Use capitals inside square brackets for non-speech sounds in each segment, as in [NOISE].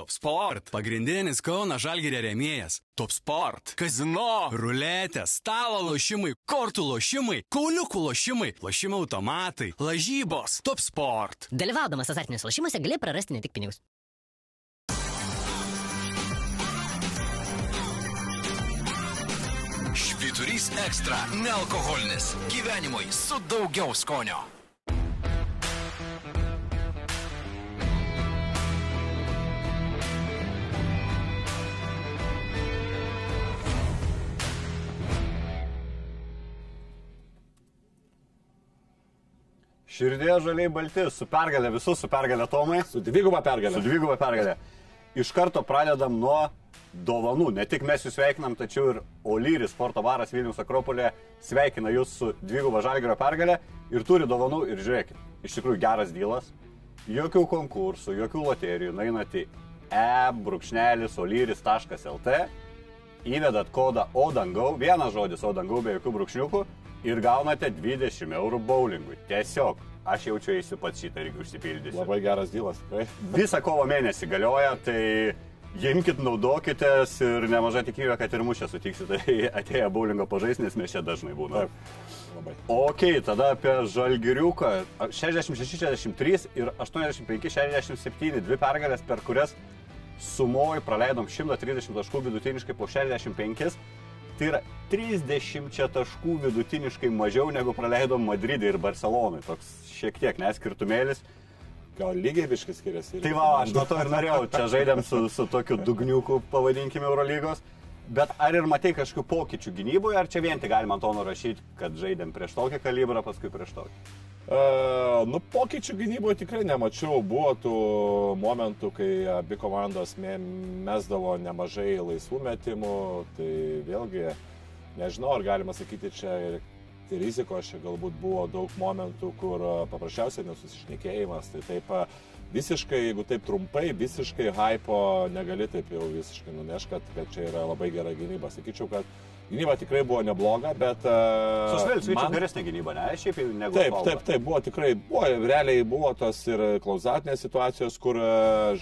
Top Sport. Pagrindinis Kauno Žalgėrė rėmėjas. Top Sport. Kazino. Ruletė. Stalo lošimai. Kortų lošimai. Kauliukų lošimai. Lošimų automatai. Lažybos. Top Sport. Dalyvaudamas azartiniuose lošimuose gali prarasti ne tik pinigus. Švyturys ekstra - nealkoholinis. Gyvenimui su daugiau skonio. Širdė žaliai balti, su pergalė, visus su pergalė Tomai. Su dviguba Su pergalė. dviguba pergalė. Iš karto pradedam nuo dovanų. Ne tik mes jūs sveikinam, tačiau ir Olyris sporto baras Vilnius Akropolė sveikina jūs su dviguba žalgerio pergalė ir turi dovanų. Ir žiūrėkit, iš tikrųjų geras dylas. Jokių konkursų, jokių loterijų. Nainat į e-brūkšnelis olyris.lt, įvedat kodą ODANGAU, vienas žodis ODANGAU be jokių brūkšniukų ir gaunate 20 eurų bowlingui. Tiesiog, aš jaučiu eisiu pats šitą irgi užsipildysiu. Labai geras dylas, tikrai. Visą kovo mėnesį galioja, tai imkite, naudokitės ir nemaža tikimybė, kad ir mūšę sutiksit, [LAUGHS] tai atėję bowlingo pažais, nes mes čia dažnai būname. Taip. Labai. Ok, tada apie žalgiriuką. 66-63 ir 85-67, dvi pergalės, per kurias sumoji praleidom 130 taškų vidutiniškai po 65. Tai yra 30 taškų vidutiniškai mažiau negu praleidom Madridai ir Barcelonai. Toks šiek tiek neskirtumėlis. Gal lygiai biškai skiriasi. Tai va, aš nuo to ir norėjau, čia žaidėm su, su tokiu dugniuku, pavadinkime, Eurolygos. Bet ar ir matai kažkokių pokyčių gynyboje, ar čia vien tik galima to nurašyti, kad žaidėm prieš tokį kalibrą, paskui prieš tokį? Uh, nu, pokyčių gynyboje tikrai nemačiau. Buvo tų momentų, kai abi komandos mesdavo nemažai laisvų metimų. Tai vėlgi, nežinau, ar galima sakyti, čia ir tai rizikos, čia galbūt buvo daug momentų, kur paprasčiausiai nesusišnekėjimas. Tai taip visiškai, jeigu taip trumpai, visiškai hypo negali taip jau visiškai nunešti, kad, kad čia yra labai gera gynyba. Sakyčiau, kad gynyba tikrai buvo nebloga, bet... a, Susvėlis, man- man... geresnė gynyba, ne? Šiaip jau negu Taip, Asfalto. taip, taip, buvo tikrai, buvo, realiai buvo tos ir klauzatinės situacijos, kur e,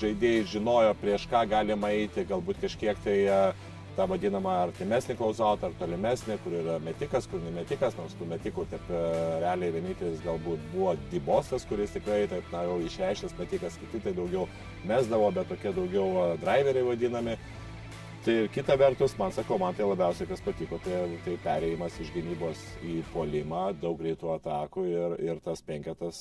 žaidėjai žinojo, prieš ką galima eiti, galbūt kažkiek tai e, tą vadinamą artimesnį klauzautą, ar tolimesnį, kur yra metikas, kur ne metikas, nors tų metikų taip e, realiai vienintelis galbūt buvo Dibosas, kuris tikrai taip, na, jau išreiškęs metikas, kiti tai daugiau mesdavo, bet tokie daugiau e, driveriai vadinami. Tai kita vertus, man sakau, man tai labiausiai kas patiko, tai, tai perėjimas iš gynybos į polimą, daug greitų atakų ir, ir tas penketas,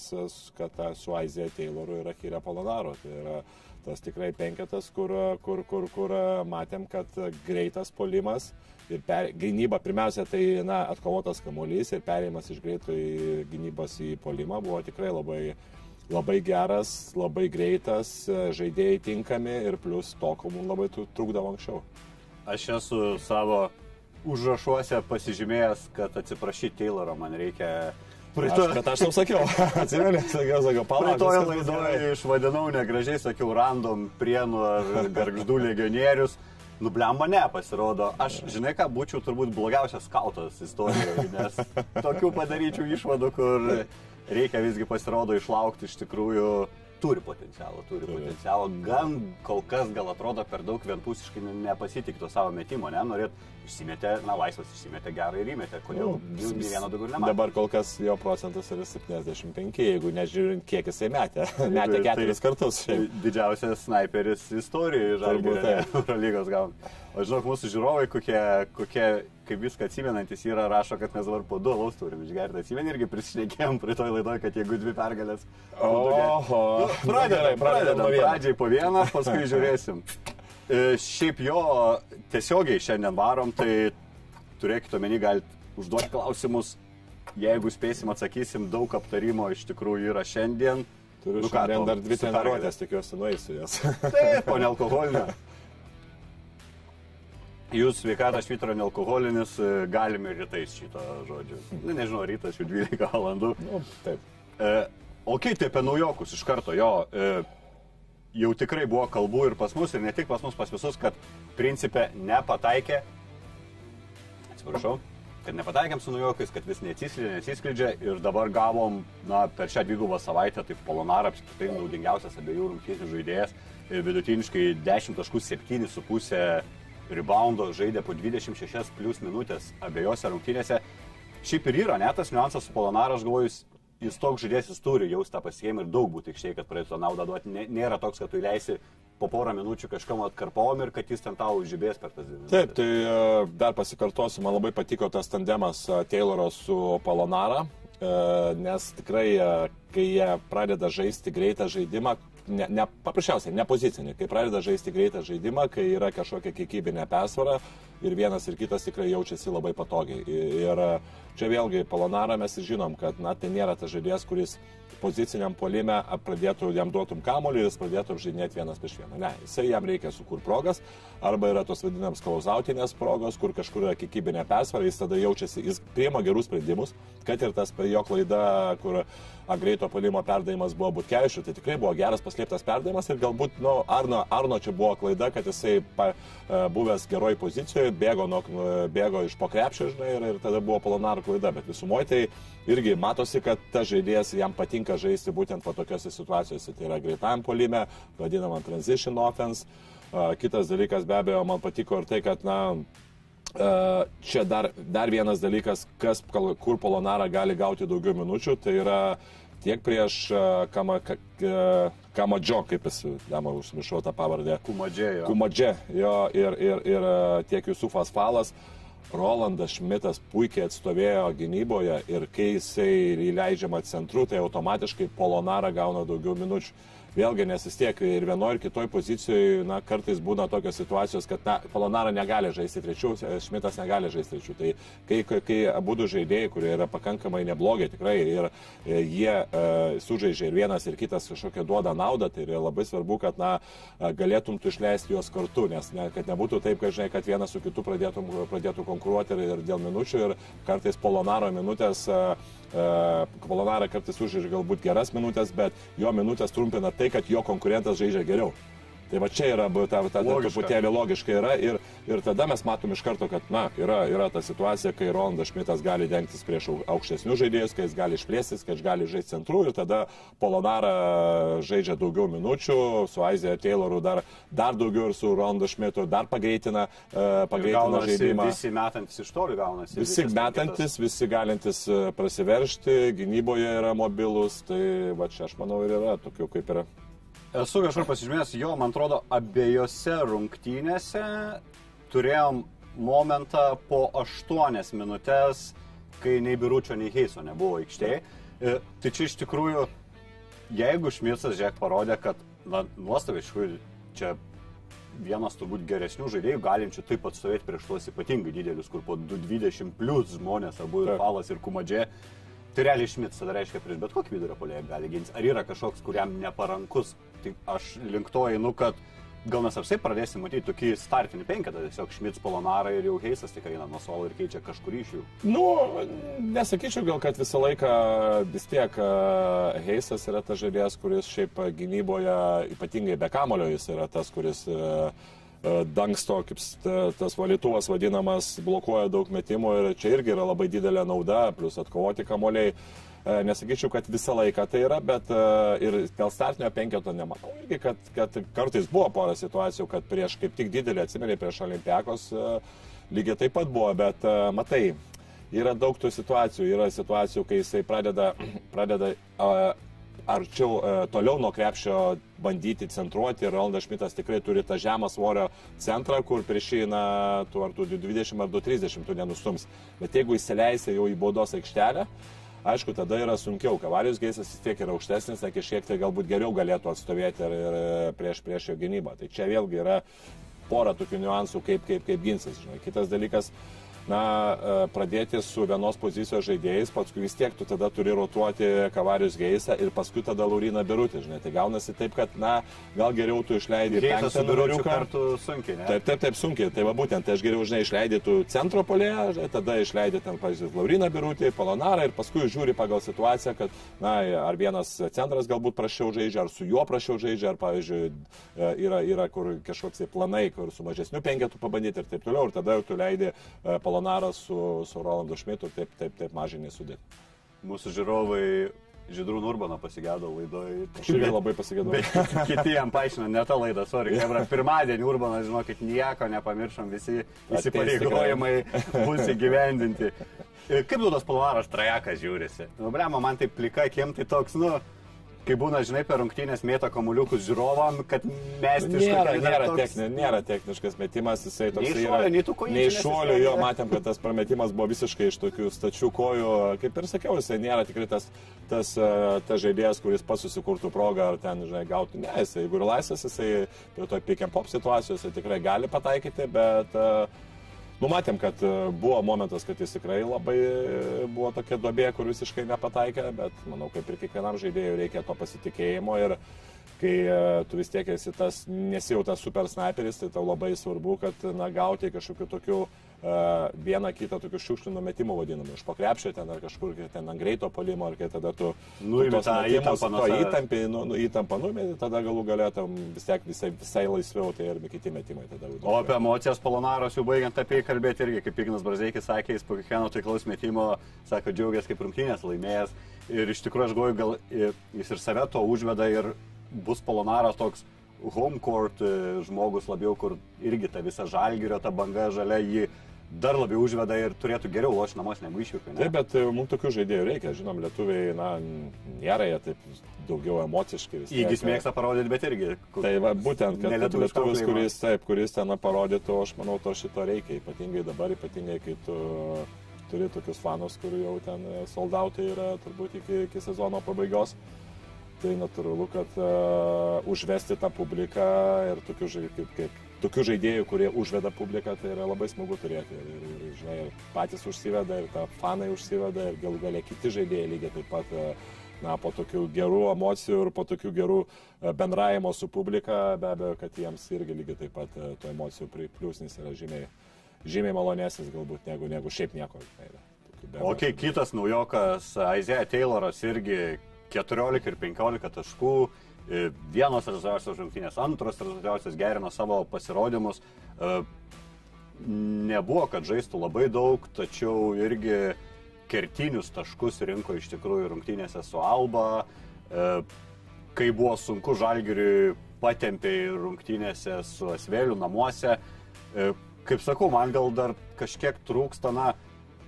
kad ta, su Aizė Tayloru ir Akira Polonaro. Tai yra tas tikrai penketas, kur, kur, kur, kur matėm, kad greitas polimas ir per, gynyba, pirmiausia, tai na, atkovotas kamuolys ir perėjimas iš greito į gynybos į polimą buvo tikrai labai labai geras, labai greitas, žaidėjai tinkami ir plus to, ko mums labai trukdavo anksčiau. Aš esu savo užrašuose pasižymėjęs, kad atsiprašyti Tayloro man reikia. Aš, bet aš tau sakiau, [LAUGHS] atsimeni, sakiau, sakiau, palauk. Praeitoje laidoje išvadinau negražiai, sakiau, random prienų ar [LAUGHS] garždų legionierius. Nublemba ne, pasirodo. Aš, žinai ką, būčiau turbūt blogiausias skautas istorijoje, nes tokių padaryčiau išvadų, kur reikia visgi pasirodo išlaukti iš tikrųjų. Turi potencialą, turi potencialą. Gan kol kas gal atrodo per daug vienpusiškai nepasitikto savo metimo, ne? Norėt išsimetė, na, laisvas išsimetė gerą ir įmetė. Kodėl? Nu, Nė vieno daugiau nematė. Dabar kol kas jo procentas yra 75, jeigu nežiūrint, kiek jisai metė. [LAUGHS] Metė Tai- keturis kartus. Tai šiaip. didžiausias sniperis istorijoje Turbūt žalgių Eurolygos gauna. O žinok, mūsų žiūrovai, kokie, kokie kaip viską atsimenantis yra, rašo, kad mes dabar po du alaus turim išgerti. Atsimeni irgi prisišnekėjom prie to laidoje, kad jeigu dvi pergalės. Oho. Nu, Pradedam, Gerai, pradedam. vieno. Pradžiai po vieną, paskui [LAUGHS] žiūrėsim. E, Šiaip jo tiesiogiai šiandien varom, tai turėkite omeny, galite užduoti klausimus. Jeigu spėsim, atsakysim, daug aptarimo iš tikrųjų yra šiandien. Turiu Nu ką, šiandien Tom, dar dvi treniruotės, tikiuosi nueisiu jas. [LAUGHS] Taip, o nealkoholinė. Jūs sveikata švitro nealkoholinis, e, galime rytais šito žodžio. Na, nežinau, rytas jau 12 valandų. nu, taip. E, ok, tai apie naujokus iš karto, jo. E, jau tikrai buvo kalbų ir pas mus, ir ne tik pas mus, pas visus, kad principė nepataikė. Atsiprašau. kad nepataikėm su naujokais, kad vis neatsiskleidžia, neatsiskleidžia ir dabar gavom, na, per šią dvigubą savaitę, tai Polonara apskritai naudingiausias abiejų rungtynių žaidėjas, vidutiniškai 10.7,5 reboundo žaidė po 26 plus minutės abiejose rungtynėse. Šiaip ir yra netas niuansas su Polonara, aš galvoju, jis, toks žaidėjas, jis turi jaus tą pasiekimą ir daug būti aikštėje, kad pradėtų tą naudą duoti. Nė- Nėra toks, kad tu leisi po porą minučių kažkam atkarpom ir kad jis ten tau žibės per tas minutės. Taip, tai e, dar pasikartosiu, man labai patiko tas tandemas e, Tayloro su Polonara, e, nes tikrai, kai jie pradeda žaisti greitą žaidimą, ne, ne, paprasčiausiai, ne pozicinį, kai pradeda žaisti greitą žaidimą, kai yra kažkokia kiekybinė persvara ir vienas ir kitas tikrai jaučiasi labai patogiai. Ir e, čia vėlgi Polonara mes ir žinom, kad na, tai nėra tas žaidėjas, kuris poziciniam polime pradėtų, jam duotum kamolį ir jis pradėtų apžaidinėti vienas prieš vieną. Ne, jisai jam reikia sukur progas, arba yra tos vadinamos klausautinės progos, kur kažkur yra kiekybinė persvara, jis tada jaučiasi, jis priima gerus sprendimus, kad ir tas jo klaida, kur greito polimo perdavimas buvo Butkevičių, tai tikrai buvo geras paslėptas perdavimas ir galbūt, nu, Arno, Arno čia buvo klaida, kad jisai pa, e, buvęs geroj pozicijoje, bėgo, nuo, bėgo iš pokrepšio, žinai, ir, ir tada buvo Polonaro klaida, bet visumoje tai irgi matosi, kad tas žaidėjas jam patinka žaisti būtent va tokiose situacijose. Tai yra greitam polime, vadinamam transition offense. Kitas dalykas be abejo man patiko ir tai, kad, na, čia dar, dar vienas dalykas, kas, kur Polonara gali gauti daugiau minučių, tai yra tiek prieš Kama, Ka- Ka- Kamadžio, kaip jis, dama, užmiršau tą pavardę. Kumadžėjo. Kumadže, jo, ir, ir, ir tiek Jusufas Falas, Rolandas Šmitas puikiai atstovėjo gynyboje ir kai jisai įleidžiama centru, tai automatiškai Polonara gauna daugiau minučių. Vėlgi, nes vis tiek ir vienoje, ir kitoje pozicijoje, na, kartais būna tokios situacijos, kad, na, Polonara negali žaisti trečių, Šmitas negali žaisti trečių. Tai kai, kai, kai abu du žaidėjai, kurie yra pakankamai neblogi tikrai ir e, jie e, sužaidžia ir vienas, ir kitas kažkokią duoda naudą, tai yra labai svarbu, kad, na, galėtum tu išleisti juos kartu, nes, ne, kad nebūtų taip, kad, žinai, kad vienas su kitu pradėtum, pradėtų konkuruoti ir, ir dėl minučių ir kartais Polonaro minutės e, Polonara kartais užžaidžia galbūt geras minutės, bet jo minutės trumpina tai, kad jo konkurentas žaidžia geriau. Tai va čia yra, ta, ta, ta Logiška. truputėlį logiškai yra ir, ir tada mes matom iš karto, kad, na, yra, yra ta situacija, kai Ronaldas Šmitas gali dengtis prieš au- aukštesnius žaidėjus, kai jis gali išplėstis, kai jis gali žaisti centru ir tada Polonara žaidžia daugiau minučių, su Aizė Tayloru dar, dar daugiau ir su Ronaldu Šmitu dar pagreitina, uh, pagreitina žaidimą. visi metantis iš toli gaunasi. Visi metantis, visi galintys e, prasiveršti, gynyboje yra mobilus, tai va čia aš manau ir yra tokių kaip yra. Esu kažkur pasižymėjęs, jo, man atrodo, abiejose rungtynėse turėjom momentą po 8 minutės, kai nei Biručio, nei Heiso nebuvo aikštėje. E, Tai čia iš tikrųjų, jeigu Šmicas žiūrėk parodė, kad, na, nuostabiai, iš tikrųjų, čia vienas turbūt geresnių žaidėjų, galinčių taip atstovėti prieš tuos ypatingai didelius, kur po 220 plus žmonės, abu ir Taip. Palas, ir Kumadžė. Tai realiai Šmits tada reiškia prieš bet kokį vidurio polėje gali gintis. Ar yra kažkoks, kuriam neparankus? Tai aš link to einu, kad gal mes apsai pradėsim matyti tokį startinį penketą, tiesiog Šmits, Polonara ir jau Heisas tik eina nuo suolo ir keičia kažkurį iš jų. Nu, nesakyčiau gal, kad visą laiką vis tiek e, Heisas yra tas žaidėjas, kuris šiaip gynyboje, ypatingai be kamulio, jis yra tas, kuris e, dangsto, kaip tas valytuvas vadinamas, blokuoja daug metimų ir čia irgi yra labai didelė nauda, plus atkovoti kamuoliai. E, Nesakyčiau, kad visą laiką tai yra, bet e, ir dėl startinio penketo nemanau. Irgi, kad, kad kartais buvo pora situacijų, kad prieš kaip tik didelį atsimenė prieš Olimpiakos e, lygiai taip pat buvo, bet e, matai, yra daug tų situacijų. Yra situacijų, kai jisai pradeda, [CLEARS THROAT] pradeda arčiau, a, toliau nuo krepšio bandyti centruoti ir Ronaldas Šmitas tikrai turi tą žemą svorio centrą, kur prieš jį, na, tu ar tu 20 ar 30 tu nenustums. Bet jeigu įsileisi jau į baudos aikštelę, Aišku, tada yra sunkiau. Kavarijos geisas vis tiek yra aukštesnis, tai šiek tiek galbūt geriau galėtų atstovėti ir, ir prieš, prieš jo gynybą. Tai čia vėlgi yra pora tokių niuansų, kaip, kaip, kaip ginsis. Žinai. Kitas dalykas, na, e, pradėti su vienos pozicijos žaidėjais, paskui vis tiek tu tada turi rotuoti Kavarijos geisą ir paskui tada Lauriną Birutį. Žinai. Tai gaunasi taip, kad, na, gal geriau tu su penktą numeriuką. kartu sunkiai, ne? Taip, taip, taip, sunkiai. Tai va būtent, tai aš geriau, žinai, išleidai tu centro polėje, tada išleidai ten, pavyzdžiui, Lauriną Birutį, Polonarą ir paskui žiūri pagal situaciją, kad, na, ar vienas centras galbūt prašiau žaidžia, ar su juo prašiau žaidžia, ar, pavyzdžiui, e, yra, yra kur kažkoks tai planai, kur su mažesniu penketu pabandyti ir taip toliau. Ir tada jau tu leidi e, Polonarą su, su Rolandu Šmitu taip, taip, taip mažai nesudėti. Mūsų žiūrovai Žydrų Nurbano pasigėdo laidoje. Aš irgi labai pasigėdau. [LAUGHS] Kiti jam paaiškino, ne tą laidą, sorry. Hebra, pirmadienį Urbanas, žinokit, nieko nepamiršom, visi įsipareigojimai bus įgyvendinti. Kaip tu tas polonaras trajekas žiūrisi? Nu, blema, man tai plika, kiem tai toks, nu, kai būna, žinai, per rungtynės mėto kamuliukus žiūrovam, kad mes Nėra, nėra, toks... techni, nėra techniškas metimas, jisai toks Nei šuolio, nei tų kojyčių Nei šuolio, jo matėm, kad tas prametimas buvo visiškai iš tokių stačių kojų. Kaip ir sakiau, jisai nėra tikrai tas, tas, e, tas žaidėjas, kuris pats susikurtų progą ar ten, žinai, gautų. Ne, jisai, jeigu ir laisvas, jisai prie to pick and pop situacijos jisai tikrai gali pataikyti, bet uh, Numatėm, kad e, buvo momentas, kad jis tikrai labai e, buvo tokia dobė, kur visiškai nepataikė, bet manau, kaip ir kiekvienam žaidėjui reikia to pasitikėjimo ir kai e, tu vis tiek esi tas, nesi jau tas super sniperis, tai tau labai svarbu, kad na, gauti kažkokiu tokiu uh, vieną kitą tokių šiukšlių metimų vadinamų, iš pokrepšio ten ar kažkur ten ant greito polimo, ar kai tada tu tą metimus, to įtampį, nu, nu, įtampą numeti, tada galų galėtum vis tiek visai, visai laisviau, tai ir kiti metimai tada. O apie emocijas Polonaros jau baigiant apie jį kalbėti irgi, kaip Ignas Brazeikis sakė, jis po kiekvieno taiklaus metimo, sako, džiaugiasi kaip rungtynės laimėjęs. Ir iš tikrųjų aš galvoju, gal jis ir save to užveda ir bus Polonaras toks home court e, žmogus labiau, kur irgi ta visa žalgirio, ta banga žalia jį dar labiau užveda ir turėtų geriau lošti namuose negu išvykai. ne? Taip, bet e, mums tokių žaidėjų reikia. Žinom, lietuviai, na, nėra jie taip daugiau emociškai. Įgis mėgsta parodyti, bet irgi. kur- Tai va, būtent, kad lietuvis, auklėjimą. kuris, taip, kuris ten parodytų, aš manau, to šito reikia. Ypatingai dabar, ypatingai kai tu turi tokius fanus, kurių jau ten soldautai yra turbūt iki, iki sezono pabaigos. Tai natūralu, kad uh, užvesti tą publiką ir tokių, kaip, kaip, tokių žaidėjų, kurie užveda publiką, tai yra labai smagu turėti. Ir, ir, ir, žinai, ir patys užsiveda, ir ta fanai užsiveda, ir galų galia kiti žaidėjai lygiai taip pat. Uh, na, po tokių gerų emocijų ir po tokių gerų e, bendravimo su publika, be abejo, kad jiems irgi lygiai taip pat e, tų emocijų pliūsnis yra žymiai, žymiai malonesnis galbūt negu, negu šiaip nieko. žinai, yra. Tokių be abejo. Ok, kitas naujokas, Isaiah Tayloras irgi 14 ir 15 taškų, e, vienos rezultatyviausios rungtynės, antros rezultatyviausios gerino savo pasirodymus. E, Nebuvo, kad žaistų labai daug, tačiau irgi kertinius taškus rinko iš tikrųjų rungtynėse su Alba. E, Kai buvo sunku žalgiriui, patempė rungtynėse su Asveliu namuose. Kaip sakau, man gal dar kažkiek trūksta, na,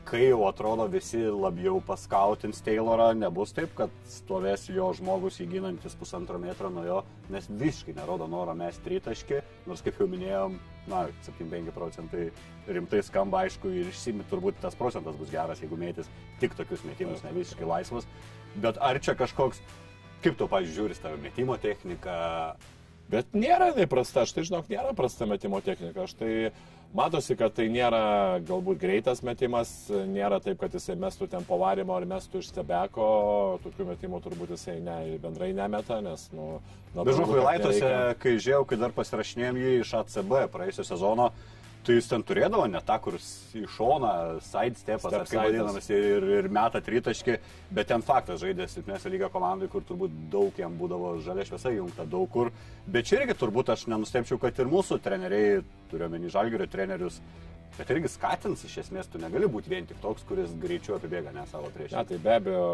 kai jau atrodo visi labiau paskautins Taylorą, nebus taip, kad stovės jo žmogus įginantis pusantro metro nuo jo, nes visiškai nerodo noro mes tritaški, nors kaip jau minėjom, na, 75 procentai rimtai skamba, aišku, ir išsimi turbūt tas procentas bus geras, jeigu mėtis tik tokius metimus, ne visiškai laisvus. Bet ar čia kažkoks, kaip tu, pažiūrėjus, tavo metimo technika, Bet nėra jinai prasta, aš tai žinok, nėra prasta metimo technika. Aš tai matosi, kad tai nėra galbūt greitas metimas, nėra taip, kad jisai mestų ten pavarimo ar mestų iš stebeko, tokių metimų turbūt jisai ne, bendrai nemeta, nes, nu, natūralu, kad Laitose, kai žiūrėjau, kai dar pasirašinėjom jį iš ACB praėjusio sezono, tai jis ten turėdavo ne tą, kur į šoną, side stepas, Step ar kaip vadinamas, ir, ir meta tritaškį, bet ten faktas žaidė silpnesnė lyga komandai, kur turbūt daug jam būdavo žalia šviesa jungta daug kur. Bet čia irgi turbūt aš nenustepčiau, kad ir mūsų treneriai, turiuomenį žalgerio trenerius, bet irgi skatins iš esmės, tu negali būti vien tik toks, kuris greičiau apibėga ne savo prieš. Ne, tai be abejo,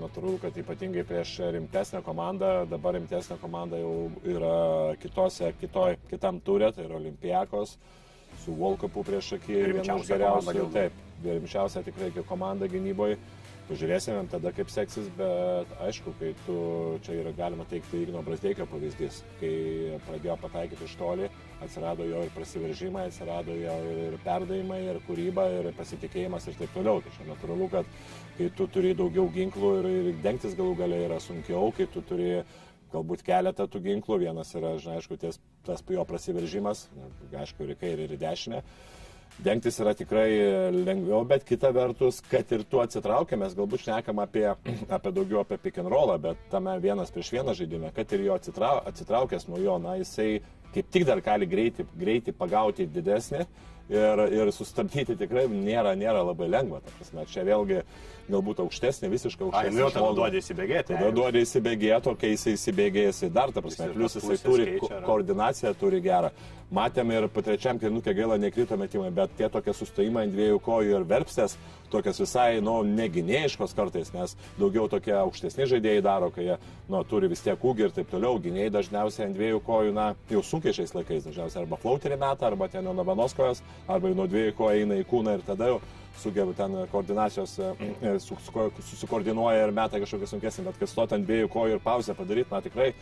natūralu, kad ypatingai prieš rimtesnę komandą, dabar rimtesnė komanda jau yra kitose, kitoj, kitam turė, tai yra Olimpijakos, su Volkopu prieš akį, viena iš geriausių, taip, rimčiausia tikrai komanda gynyboje. Pažiūrėsime tada, kaip seksis, bet aišku, kai tu, čia yra galima teikti Igno Brasdeikio pavyzdys, kai pradėjo pataikyti iš toli, atsirado jo ir prasiveržimai, atsirado jo ir, perdavimai, ir kūryba, ir pasitikėjimas ir taip toliau. Tai čia natūralu, kad kai tu turi daugiau ginklų ir, ir dengtis galų galiai yra sunkiau, kai tu turi galbūt keletą tų ginklų, vienas yra, žinai, aišku, ties, tas jo prasiveržimas, aišku, ir į kairę, ir į dešinę. Dengtis yra tikrai lengviau, bet kita vertus, kad ir tu atsitraukia, mes galbūt šnekam apie, [CLEARS THROAT] apie daugiau apie pick and rollą, bet tame vienas prieš vieną žaidime, kad ir jo atsitrau, atsitraukęs nuo jo, na, jisai kaip tik dar gali greitai, greitai pagauti didesnį ir, ir sustabdyti tikrai nėra, nėra labai lengva. Prasme, čia vėlgi galbūt aukštesnė, visiškai Ai, aukštesnė. nu jau tada duodi įsibėgėti. Tada duodi įsibėgėti, o kai jisai įsibėgėja, jisai dar, ta prasme, plus jisai turi keičia, koordinaciją, turi gerą. Matėm ir po trečiam kilinukė gaila nekrito metimai, bet tie tokie sustojimai ant dviejų kojų ir verpstės, tokias visai, nu, neginėjiškos kartais, nes daugiau tokie aukštesni žaidėjai daro, kai jie, nu, turi vis tiek ūgį ir taip toliau, gynėjai dažniausiai ant dviejų kojų, na, jau sunkiai šiais laikais dažniausiai arba flauterį metą, arba ten nuo vienos kojos, arba jau nuo dviejų kojų eina į kūną ir tada jau sugeba ten koordinacijos, e, su- su- susikoordinuoja ir meta kažkokią sunkesnį, bet kad stoti ant dviejų kojų ir pauzę padaryti, na tikrai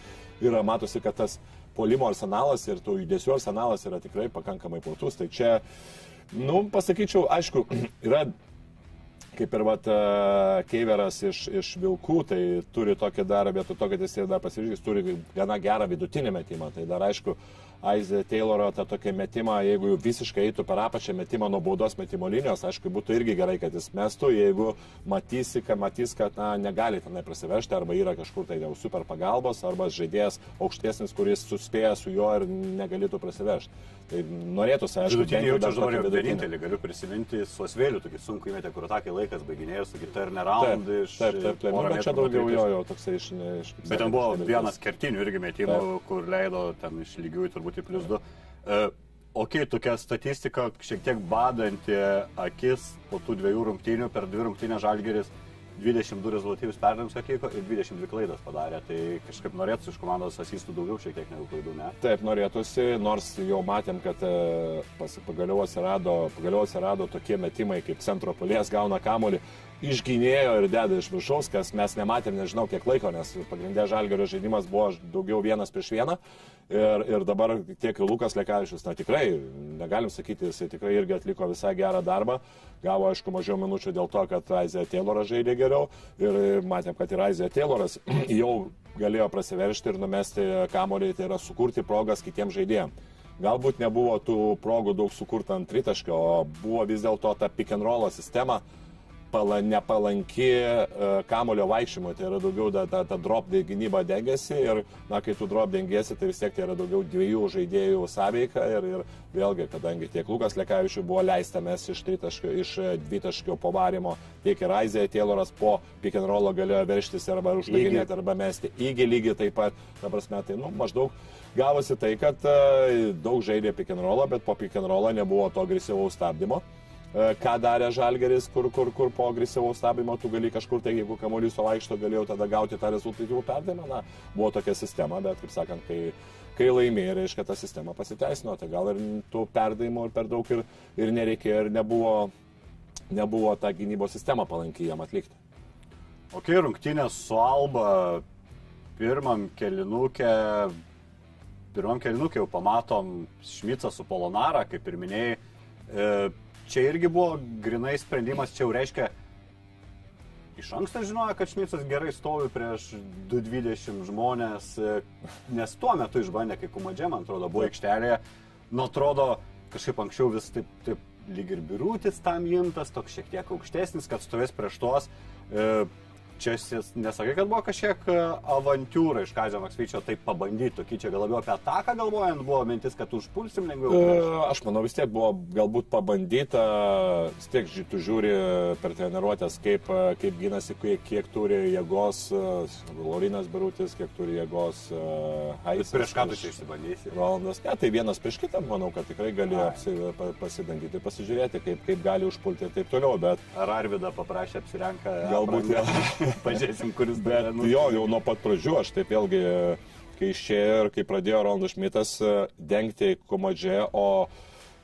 yra, matosi, kad tas polimo arsenalas ir tų judesių arsenalas yra tikrai pakankamai platus. Tai čia, nu, pasakyčiau, aišku, [CLEARS THROAT] yra kaip ir vat, e, Keiveras iš, iš Vilkų, tai turi tokį dar, vietoj to, kad jis ir dar pasiryžęs, turi gana gerą vidutinį metimą. Tai dar aišku, Aizė Tayloro tą tokį metimą, jeigu jau visiškai eitų per apačią metimą nuo baudos metimo linijos, aišku, būtų irgi gerai, kad jis mestų, jeigu matysi, kad matys, kad na, negali tenai prasivežti, arba yra kažkur tai jau super pagalbos, arba žaidėjas aukštesnis, kuris suspėja su juo ir negalėtų prasivežti. Tai norėtųsi, aišku, Vidutinį jau tokį jau vidutinį. vienintelį, galiu prisiminti Sosvėlių, tokį sunku įmetė, kur atakai laikas baiginėjo su Taip, Round iš... taip, taip, taip. porą Nu, bet čia daugiau jo, jo toksai iš... iš Bet ten buvo vienas kertinių irgi metimų, kur leido ten iš lygiųjų turbūt į plus 2. Uh, ok, tokia statistika šiek tiek badanti akis po tų dviejų rungtynių, per dvi rungtynės žalgeris 22 rezultatyvius perdavimus atliko ir 22 klaidas padarė. Tai kažkaip norėtų iš komandos asistų daugiau šiek tiek negu klaidų, ne? Taip, norėtųsi, nors jau matėm, kad e, pas- pagaliau atsirado, pagaliau atsirado tokie metimai, kaip centro palies gauna kamolį, išgynėjo ir deda iš viršaus, kas mes nematėm nežinau kiek laiko, nes pagrindė žalgerio žaidimas buvo daugiau vienas prieš vieną. Ir, ir dabar tiek Lukas Lekavičius, na tikrai, negalim sakyti, jisai tikrai irgi atliko visai gerą darbą. Gavo, aišku, mažiau minučių dėl to, kad Aizė Tayloras žaidė geriau. Ir matėm, kad ir Aizė Tayloras [CLEARS THROAT] jau galėjo prasiveršti ir numesti kamolį, tai yra sukurti progas kitiems žaidėjams. Galbūt nebuvo tų progų daug sukurta ant tritaškio, o buvo vis dėlto ta pick and roll sistema pala, nepalanki uh, kamulio vaikščiojimui, tai yra daugiau ta, ta, ta drop gynyba dengiasi ir, na, kai tu drop dengiasi, tai vis tiek tai yra daugiau dviejų žaidėjų sąveika ir, ir vėlgi, kadangi tiek Lukas Lekavičius buvo leista mes iš, tritaškio, iš e, dvitaškio povarimo, tiek ir Aizė Tayloras po pick and rollo galėjo verštis arba uždaginėti arba mesti, įgi lygiai taip pat, ta prasme, tai, nu, maždaug gavosi tai, kad uh, daug žaidė pick and rollą, bet po pick and rollo nebuvo to agresyvaus stabdymo. E, ką darė Žalgeris, kur, kur, kur po agresyvaus stabdymo tu gali kažkur, tai jeigu kamuolys suvaikšto, galėjau tada gauti tą rezultatyvų perdavimą. Na, buvo tokia sistema, bet kaip sakant, kai, kai laimėjai, reiškia, ta sistema pasiteisino, tai gal ir tų perdavimų ir per daug ir, ir nereikėjo ir nebuvo, nebuvo ta gynybos sistema palankiai jam atlikti. Ok, rungtynės su Alba pirmam kelinukė, pirmam kelinukė jau pamatom Šmicą su Polonara, kaip ir minėjai. E, čia irgi buvo grinai sprendimas, čia jau reiškia, iš anksto žinojo, kad Šmicas gerai stovi prieš 220 žmonės, nes tuo metu išbandė, kai Kumadžė, man atrodo, buvo aikštelėje. Nu, atrodo, kažkaip anksčiau vis taip, taip lyg ir birutis tam imtas, toks šiek tiek aukštesnis, kad stovės prieš tuos. E, Čia nesakai, kad buvo kažkiek e, avantūra iš Kazio Maksvyčio taip pabandyti, tokį čia gal labiau apie ataką galvojant buvo mintis, kad užpulsim lengviau. E, Aš manau, vis tiek buvo galbūt pabandyta, vis tiek tu žiūri per treniruotės, kaip, e, kaip gynasi, kiek, kiek turi jėgos e, Laurinas Birutis, kiek turi jėgos Haisas. Prieš ką tu čia išsibandysi? Rolandas, ne, tai vienas prieš kitą, manau, kad tikrai gali apsi, pa- pasibandyti, pasižiūrėti, kaip, kaip gali užpulti ir taip toliau, bet Ar Arvidą paprašė apsirenka? Galbūt aprangą? [LAUGHS] [LAUGHS] Pažiūrėsim, kuris Bet nu, jo, jau nuo pat pradžių aš taip vėlgi, kai išėjo ir kai pradėjo Ronaldas Šmitas e, dengti komadžė, o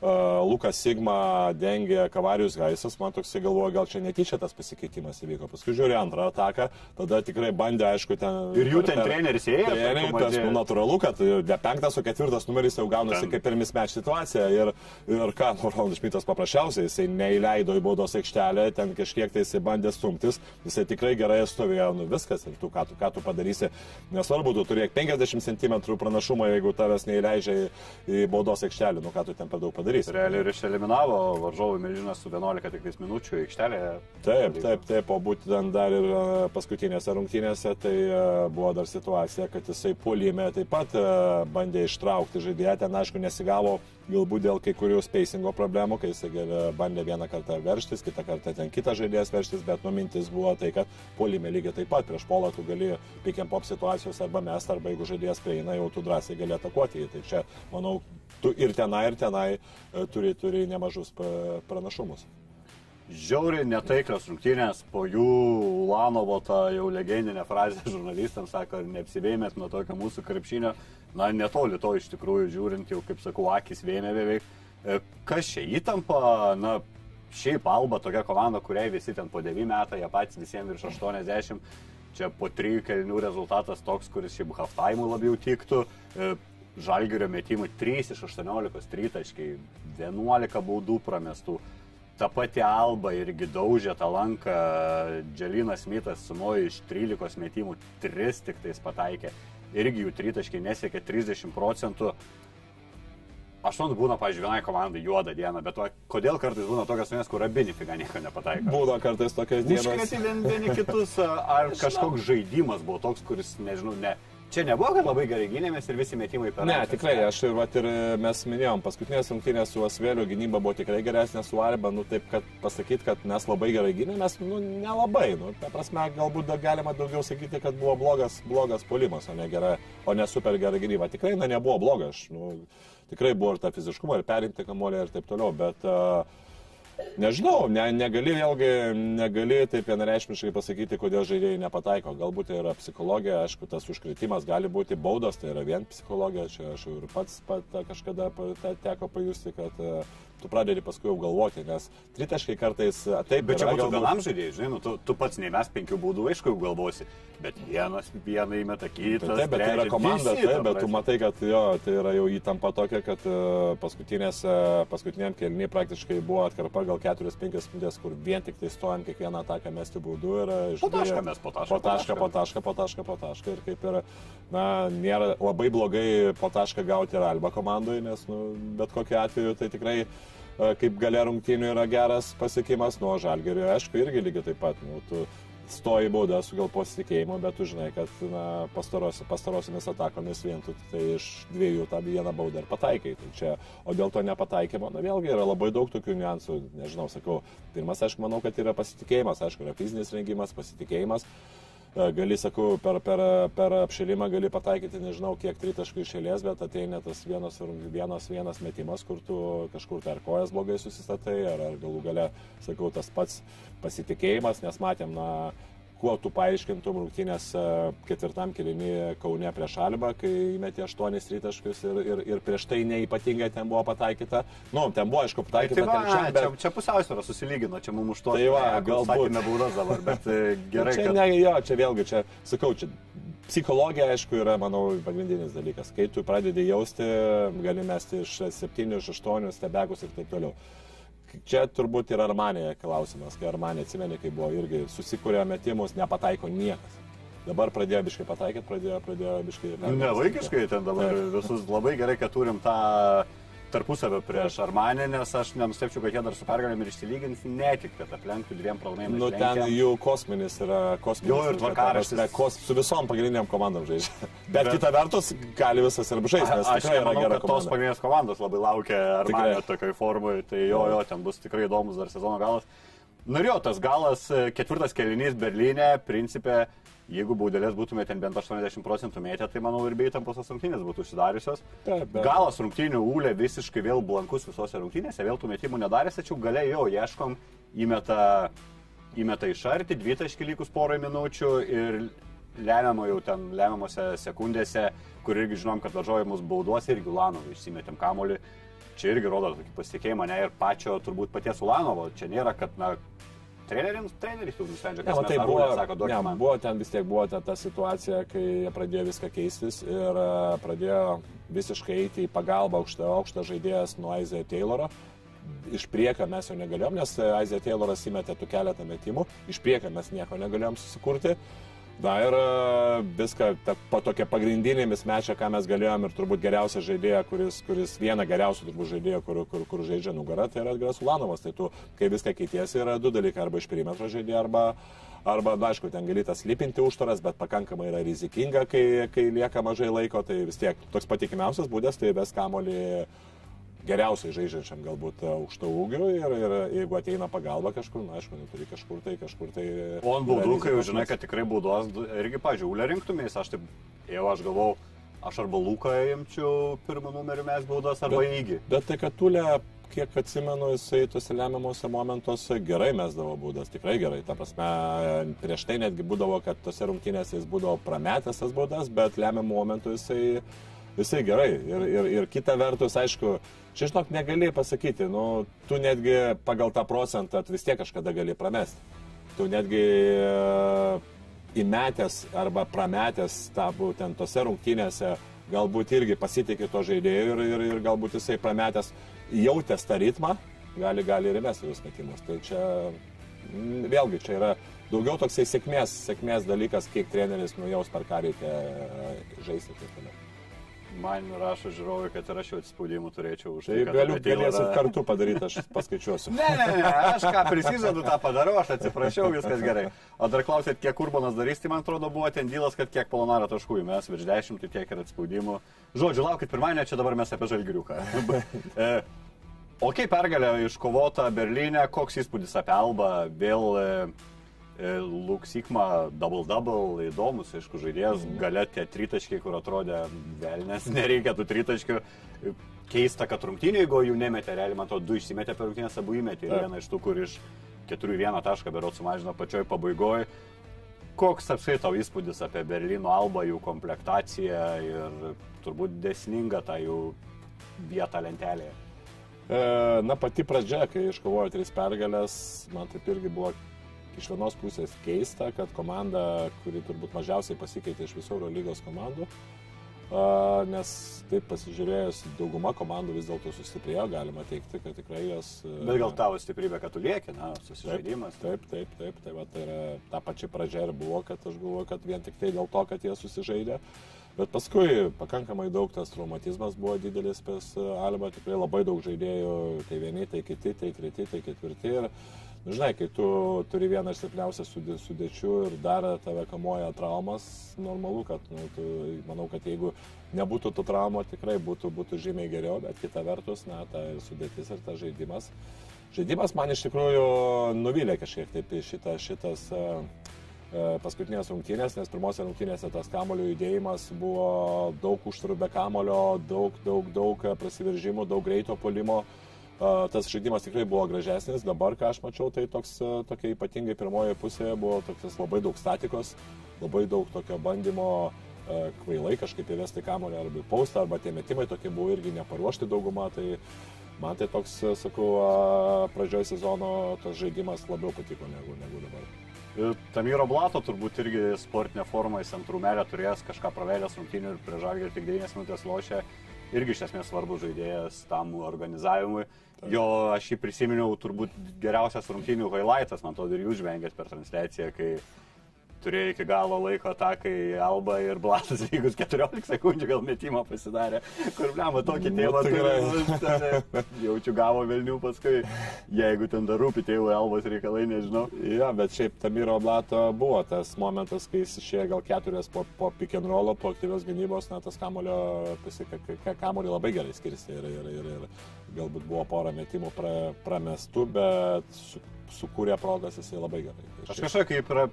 Lukas Sigma dengė Kavarius Gaisas, man toksai galvoja, gal čia netyčia tas pasikeitimas įvyko. Paskui žiūri antrą ataką, tada tikrai bandė, aišku, ten... Ir jų ten treneris ėjo per Treneriai, tas nu, natūralu, kad ne penktas, o ketvirtas numeris jau gaunasi Ten. kaip ir mismatch situacija. Ir, ir ką, nu, Ronaldas Šmitas paprasčiausiai, jisai neįleido į baudos aikštelę, ten kažkiek tai jisai bandė stumtis, jisai tikrai gerai stovėjo, nu viskas, ir tu ką, tu ką tu padarysi. Nesvarbu, tu turėk 50 cm pranašumą, jeigu tavęs neįleidžia į, į baudos aikštelę, nu ką tu ten per daug padarysi. Padarysi. Realiai ir išeliminavo varžovų milžinas su 11 tik minučių aikštelėje. Taip, taip, taip, o būtent dar ir e, paskutinėse rungtynėse tai e, buvo dar situacija, kad jisai puolime taip pat e, bandė ištraukti žaidėją, ten aišku nesigavo galbūt dėl kai kurių spacingo problemų, kai jisai bandė vieną kartą verštis, kitą kartą ten kitas žaidėjas verštis, bet numintis buvo tai, kad puolime lygiai taip pat prieš polą tu gali and pop situacijos arba mest, arba jeigu žaidėjas prieina, jau tu drąsiai gali atakuoti. Tai čia, manau, tu ir tenai, ir tenai e, turi, turi nemažus pranašumus. Žiauriai netaiklios rungtynės, po jų Ulanovo ta jau legendinė frazė žurnalistams sako, neapsivėmėt nuo tokio mūsų krepšinio. Na, netoli to iš tikrųjų žiūrint, jau kaip sakau, akis vėmė beveik. E, Kas čia įtampa, na, šiaip Alba tokia komanda, kuriai visi ten po 9 metai, jie patys visiems virš 80. Čia po 3 kelnių rezultatas toks, kuris šiaip halftime labiau tiktų. Žalgirio metimų 3 iš 18 tritaškai, 11 baudų pramestų. Ta pati Alba irgi daužė tą lanką, Dželinas Smithas sumojo iš 13 metimų 3 tik tais pataikė. Irgi jų tritaškai nesiekė 30 procentų. Aš man būna, pažiūrėjau, vienai komandai juodą dieną, bet va, kodėl kartais būna tokios vienas, kur abi nifiga nieko nepataiko? Būna kartais tokios dienos. Vieni, vieni kitus, ar kažkoks žaidimas buvo toks, kuris, nežinau, ne. Čia nebuvo, kad labai gerai gynėmės ir visi metimai per Ne, tikrai, aš ir, vat, ir mes minėjom, paskutinės rungtynės su Asvėliu gynyba buvo tikrai geresnė su Arba, nu taip, kad pasakyti, kad mes labai gerai gynėmės, nu nelabai, nu, ta prasme, galbūt dar galima daugiau sakyti, kad buvo blogas, blogas polimas, o ne, gera, o ne super gera gynyba. Tikrai, na, nebuvo blogas, nu, tikrai buvo ir ta fiziškumo, ir perimti kamolį ir taip toliau, bet uh, Nežinau, ne, negali vėlgi, negali taip vienareišmiškai pasakyti, kodėl žaidėjai nepataiko. Galbūt tai yra psichologija, aišku, tas užkritimas gali būti baudos, tai yra vien psichologija, čia aš ir pats pat, kažkada teko pajusti, kad e, tu pradedi paskui jau galvoti, nes tritaškai kartais e, taip, Bet čia būtų galbūt- vienam žaidėjui, žinai, nu, tu, tu pats nei mes penkių baudų, aišku, jau galvosi, bet vienas vieną įmeta kitą. Tai taip, bet tai yra komanda, taip, bet tu matai, kad jo, tai yra jau įtampa tokia, kad e, paskutinėse, paskutiniam kelniui praktiškai buvo atkarpa gal 4-5 minutės, kur vien tik tai stojam kiekvieną ataką mesti baudų ir Po tašką mes, po tašką, po tašką, po tašką, po tašką, po tašką. Ir kaip ir, na, nėra labai blogai po tašką gauti ir Alba komandai, nes, nu, bet kokiu atveju tai tikrai e, kaip galia rungtynių yra geras pasiekimas, nuo žalgerio, aišku, irgi lygiai taip pat. Nu, tu stoji baudą su gal pasitikėjimu, bet tu žinai, kad na, pastaros, pastarosiamis atakomis vien tu tai iš dviejų tą vieną baudą ir pataikai. Tai čia, o dėl to nepataikymo, na vėlgi yra labai daug tokių niuansų, nežinau, sakau, pirmas, aišku, manau, kad yra pasitikėjimas, aišku, yra fizinis rengimas, pasitikėjimas. E, gali, sakau, per, per, per apšilimą gali pataikyti, nežinau, kiek tritaškų išėlės, bet ateina tas vienas, vienas, vienas metimas, kur tu kažkur per kojas blogai susistatai, ar, ar galų gale, sakau, tas pats pasitikėjimas, nes matėm, na, kuo tu paaiškintum rungtynės e, ketvirtam kilinį Kaune prieš Albą, kai įmetė aštuonis tritaškius ir, ir, ir prieš tai neipatingai ten buvo pataikyta. Nu, ten buvo, aišku, Tai pataikyta va, trečiam, čia, bet... čia pusiausvėra susilygino, čia mums už to. Tai va, galbūt. Sakėme baudas dabar, bet e, [LAUGHS] gerai, čia, kad... ne, jo, čia vėlgi, čia, sakau, čia psichologija, aišku, yra, manau, pagrindinis dalykas. Kai tu pradedi jausti, gali mesti iš 7, iš 8 stebegus ir taip toliau. Čia turbūt yra Armanėje klausimas, kai Armanė atsimeni, kai buvo irgi susikūrė metimus, nepataiko niekas. Dabar pradėjo biškai pataikyti, pradėjo, pradėjo biškai... Ne vaikiškai ten dabar visus labai gerai, kad turim tą tarpusavio prieš Armanę, nes aš nenustepčiau, kad jie dar su pergalėm ir išsilygins, ne tik, kad aplenktų dviem pralaimėjimais. Nu, ten jų kosminis yra kosminis. Jo, ir tvarkaraštis. ta prasme, Kos, su visom pagrindiniam komandom žaidžia. Bet, [LAUGHS] Bet- kita vertus, gali visas ir žaisti, nes tikrai yra manau, gera kad tos komanda. pagrindinės komandos labai laukia Armanio tokioj formui, tai jo, jo, ten bus tikrai įdomus dar sezono galas. Norėjau, tas galas, e, ketvirtas kelinys Berlyne, principė, jeigu baudelės būtume ten bent 80 procentų mėtę, tai manau ir bei tampos rungtynės būtų užsidariusios. Galas rungtynių ūlė visiškai vėl blankus visose rungtynėse, vėl tų metimų nedarė, tačiau galiai jau ieškom, įmeta, įmeta iš arti, dvitaškį likus porai minučių ir lemiamo jau ten lemiamose sekundėse, kur irgi žinom, kad važiuoja mus bauduos irgi Ulanovui išsimetėm kamolį. Čia irgi rodo tokį pasitikėjimą, ne ir pačio turbūt paties Ulanovo. Čia nėra, kad, na, treneriams, treneris jau nusprendžia, va, tai buvo, sako, ne, man. buvo ten vis tiek buvo ta, ta situacija, kai pradėjo viską keistis ir e, pradėjo visiškai eiti į pagalbą aukštą, aukštą žaidėjas nuo Aizėjo Tayloro. Iš priekio mes jo negalėjom, nes Aizėjo Tayloras įmetė tų keletą metimų, iš priekio mes nieko negalėjom susikurti. Na ir e, viską, ta, po tokia pagrindinėmis mečia, ką mes galėjom ir turbūt geriausią žaidėją, kuris, kuris vieną geriausių turbūt žaidėjų, kur, kur, kur žaidžia nugarą, tai yra Edgaras Ulanovas. Tai tu, kai viską keitiesi, yra du dalykai, arba iš perimetro žaidėjo, arba, arba na, aišku, ten gali tas lipinti užtaras, bet pakankamai yra rizikinga, kai, kai lieka mažai laiko, tai vis tiek toks patikimiausias būdas, tai ves kamolį geriausiai žaidžiančiam galbūt aukšto ūgio ir, ir jeigu ateina pagalba kažkur, na aišku, neturi kažkur tai, kažkur tai. O ant baudų, kai jau žinai, kad tikrai baudos irgi pažiūlę rinktumės, aš taip, jau aš galvau, aš arba Luką imčiau pirmą numerį mes baudas, arba Bet- įgy. Bet tai, kad Tulė, kiek atsimenu, jisai tuose lemiamuose momentuose gerai mesdavo baudas, tikrai gerai. Ta prasme, prieš tai netgi būdavo, kad tose rungtynėse jis būdavo prametęs tas baudas, bet lemiamų momentų jisai, jisai gerai. Ir, ir, ir kita vertus, aišku, čia žinok, negali pasakyti, nu, tu netgi pagal tą procentą vis tiek kažkada gali pramesti. Tu netgi e, įmetęs arba prametęs tą būtent tose rungtynėse galbūt irgi pasitikė to žaidėjų ir, ir, ir galbūt jisai prametęs jautęs tą ritmą, gali, gali ir įmesti vis metimus. Tai čia mm, vėlgi čia yra daugiau toksai sėkmės, sėkmės dalykas, kiek treneris nujaus, per ką reikia e, žaisti. ir taip toliau. Man rašo žiūrovai, kad ir aš jau atspaudimų turėčiau už Tai kad galiu, galėsit kartu padaryti, aš paskaičiuosiu. Ne, ne, ne, aš ką prisižadu, tą padarau, aš atsiprašau, viskas gerai. O dar klausėt, kiek Urbanas darys, tai man atrodo buvo ten dylas, kad kiek Polonaro taškų mes virš 10, tai tiek ir atspaudimų. Žodžiu, laukit pirmąjį, čia dabar mes apie žalgiriuką. [LAUGHS] E, o kaip pergalė iškovota Berlyne, koks įspūdis apie Albą, vėl e, e, Luksikma double-double, įdomus, aišku, žaidėjas, gale tie tritaškiai, kur atrodė velnės, [LAUGHS] nereikia tų tritaškių. Keista, kad rungtynė, jeigu jų nemetė, realiai, man atrodo, du išsimetė per rungtynės, abu įmetė. Ir vieną iš tų, kur iš 4-1 tašką berot sumažino pačioj pabaigoje. Koks apskritai tavo įspūdis apie Berlyno albą, jų komplektaciją ir turbūt desninga tą jų vietą lentelėje? E, Na, pati pradžia, kai iškovojo tris pergalės, man taip irgi buvo iš vienos pusės keista, kad komanda, kuri turbūt mažiausiai pasikeitė iš visų Eurolygos komandų, nes taip pasižiūrėjus, dauguma komandų vis dėlto sustiprėjo, galima teikti, kad tikrai jos... Bet gal tavo stiprybė, kad tu lieki, na, susižaidimas. Taip, taip, taip, tai va, tai yra ta pačia pradžia ir buvo, kad aš galvoju, kad vien tik tai dėl to, kad jie susižaidė. Bet paskui pakankamai daug tas traumatizmas buvo didelis pas Alba, tikrai labai daug žaidėjų, tai vieni, tai kiti, tai treti, tai ketvirti. Ir, nu, žinai, kai tu turi vieną iš silpniausių sudė- sudėčių ir dar tave kamuoja traumas, normalu, kad, nu, tu, manau, kad jeigu nebūtų tų traumų, tikrai būtų, būtų žymiai geriau, bet kita vertus, na, ta ir sudėtis ir tas žaidimas. Žaidimas man iš tikrųjų nuvylė kažkiek taip šitą, šitas e, e, paskutinės rungtynės, nes pirmose rungtynėse tas kamulio judėjimas buvo daug be kamulio, daug, daug, daug prasiveržimų, daug greito polimo. E, Tas žaidimas tikrai buvo gražesnis, dabar ką aš mačiau, tai toks, tokia ypatingai pirmoje pusėje buvo toks labai daug statikos, labai daug tokio bandymo kvailai kažkaip įvesti kamulio arba į paustą, arba tie metimai tokie buvo irgi neparuošti dauguma. Tai man tai toks, sakau, a, pradžioj sezono tas žaidimas labiau patiko negu, negu dabar. Ir Tamiro Blato turbūt irgi sportinė forma, jis ant rūmelio turės kažką pravedęs rungtynių ir prie žalgį tik 9 minutės lošia. Irgi iš esmės svarbus žaidėjas tam organizavimui. Jo aš jį prisiminiau turbūt geriausias rungtynių highlightas, man atrodo, ir jūs žvengėt per transliaciją, kai turėjo iki galo laiko atakai Alba ir Blatas lygus 14 sekundžių gal metimą pasidarė, kur blema tokį Nu, tėvą tikrai. turi. [LAUGHS] Jaučiu gavo Vilnių paskui, jeigu ten dar rūpi tėvų Albos reikalai, nežinau. Jo, bet šiaip Tamiro Blato buvo tas momentas, kai jis išėjo gal keturias po, po pick and rollo, po aktyvios gynybos, na tas kamulio, kamulio labai gerai skirsti ir, ir, ir, ir galbūt buvo pora metimų pra, pramestų, bet su, sukūrė progas jisai labai gerai. Aš kažkaip kaip yra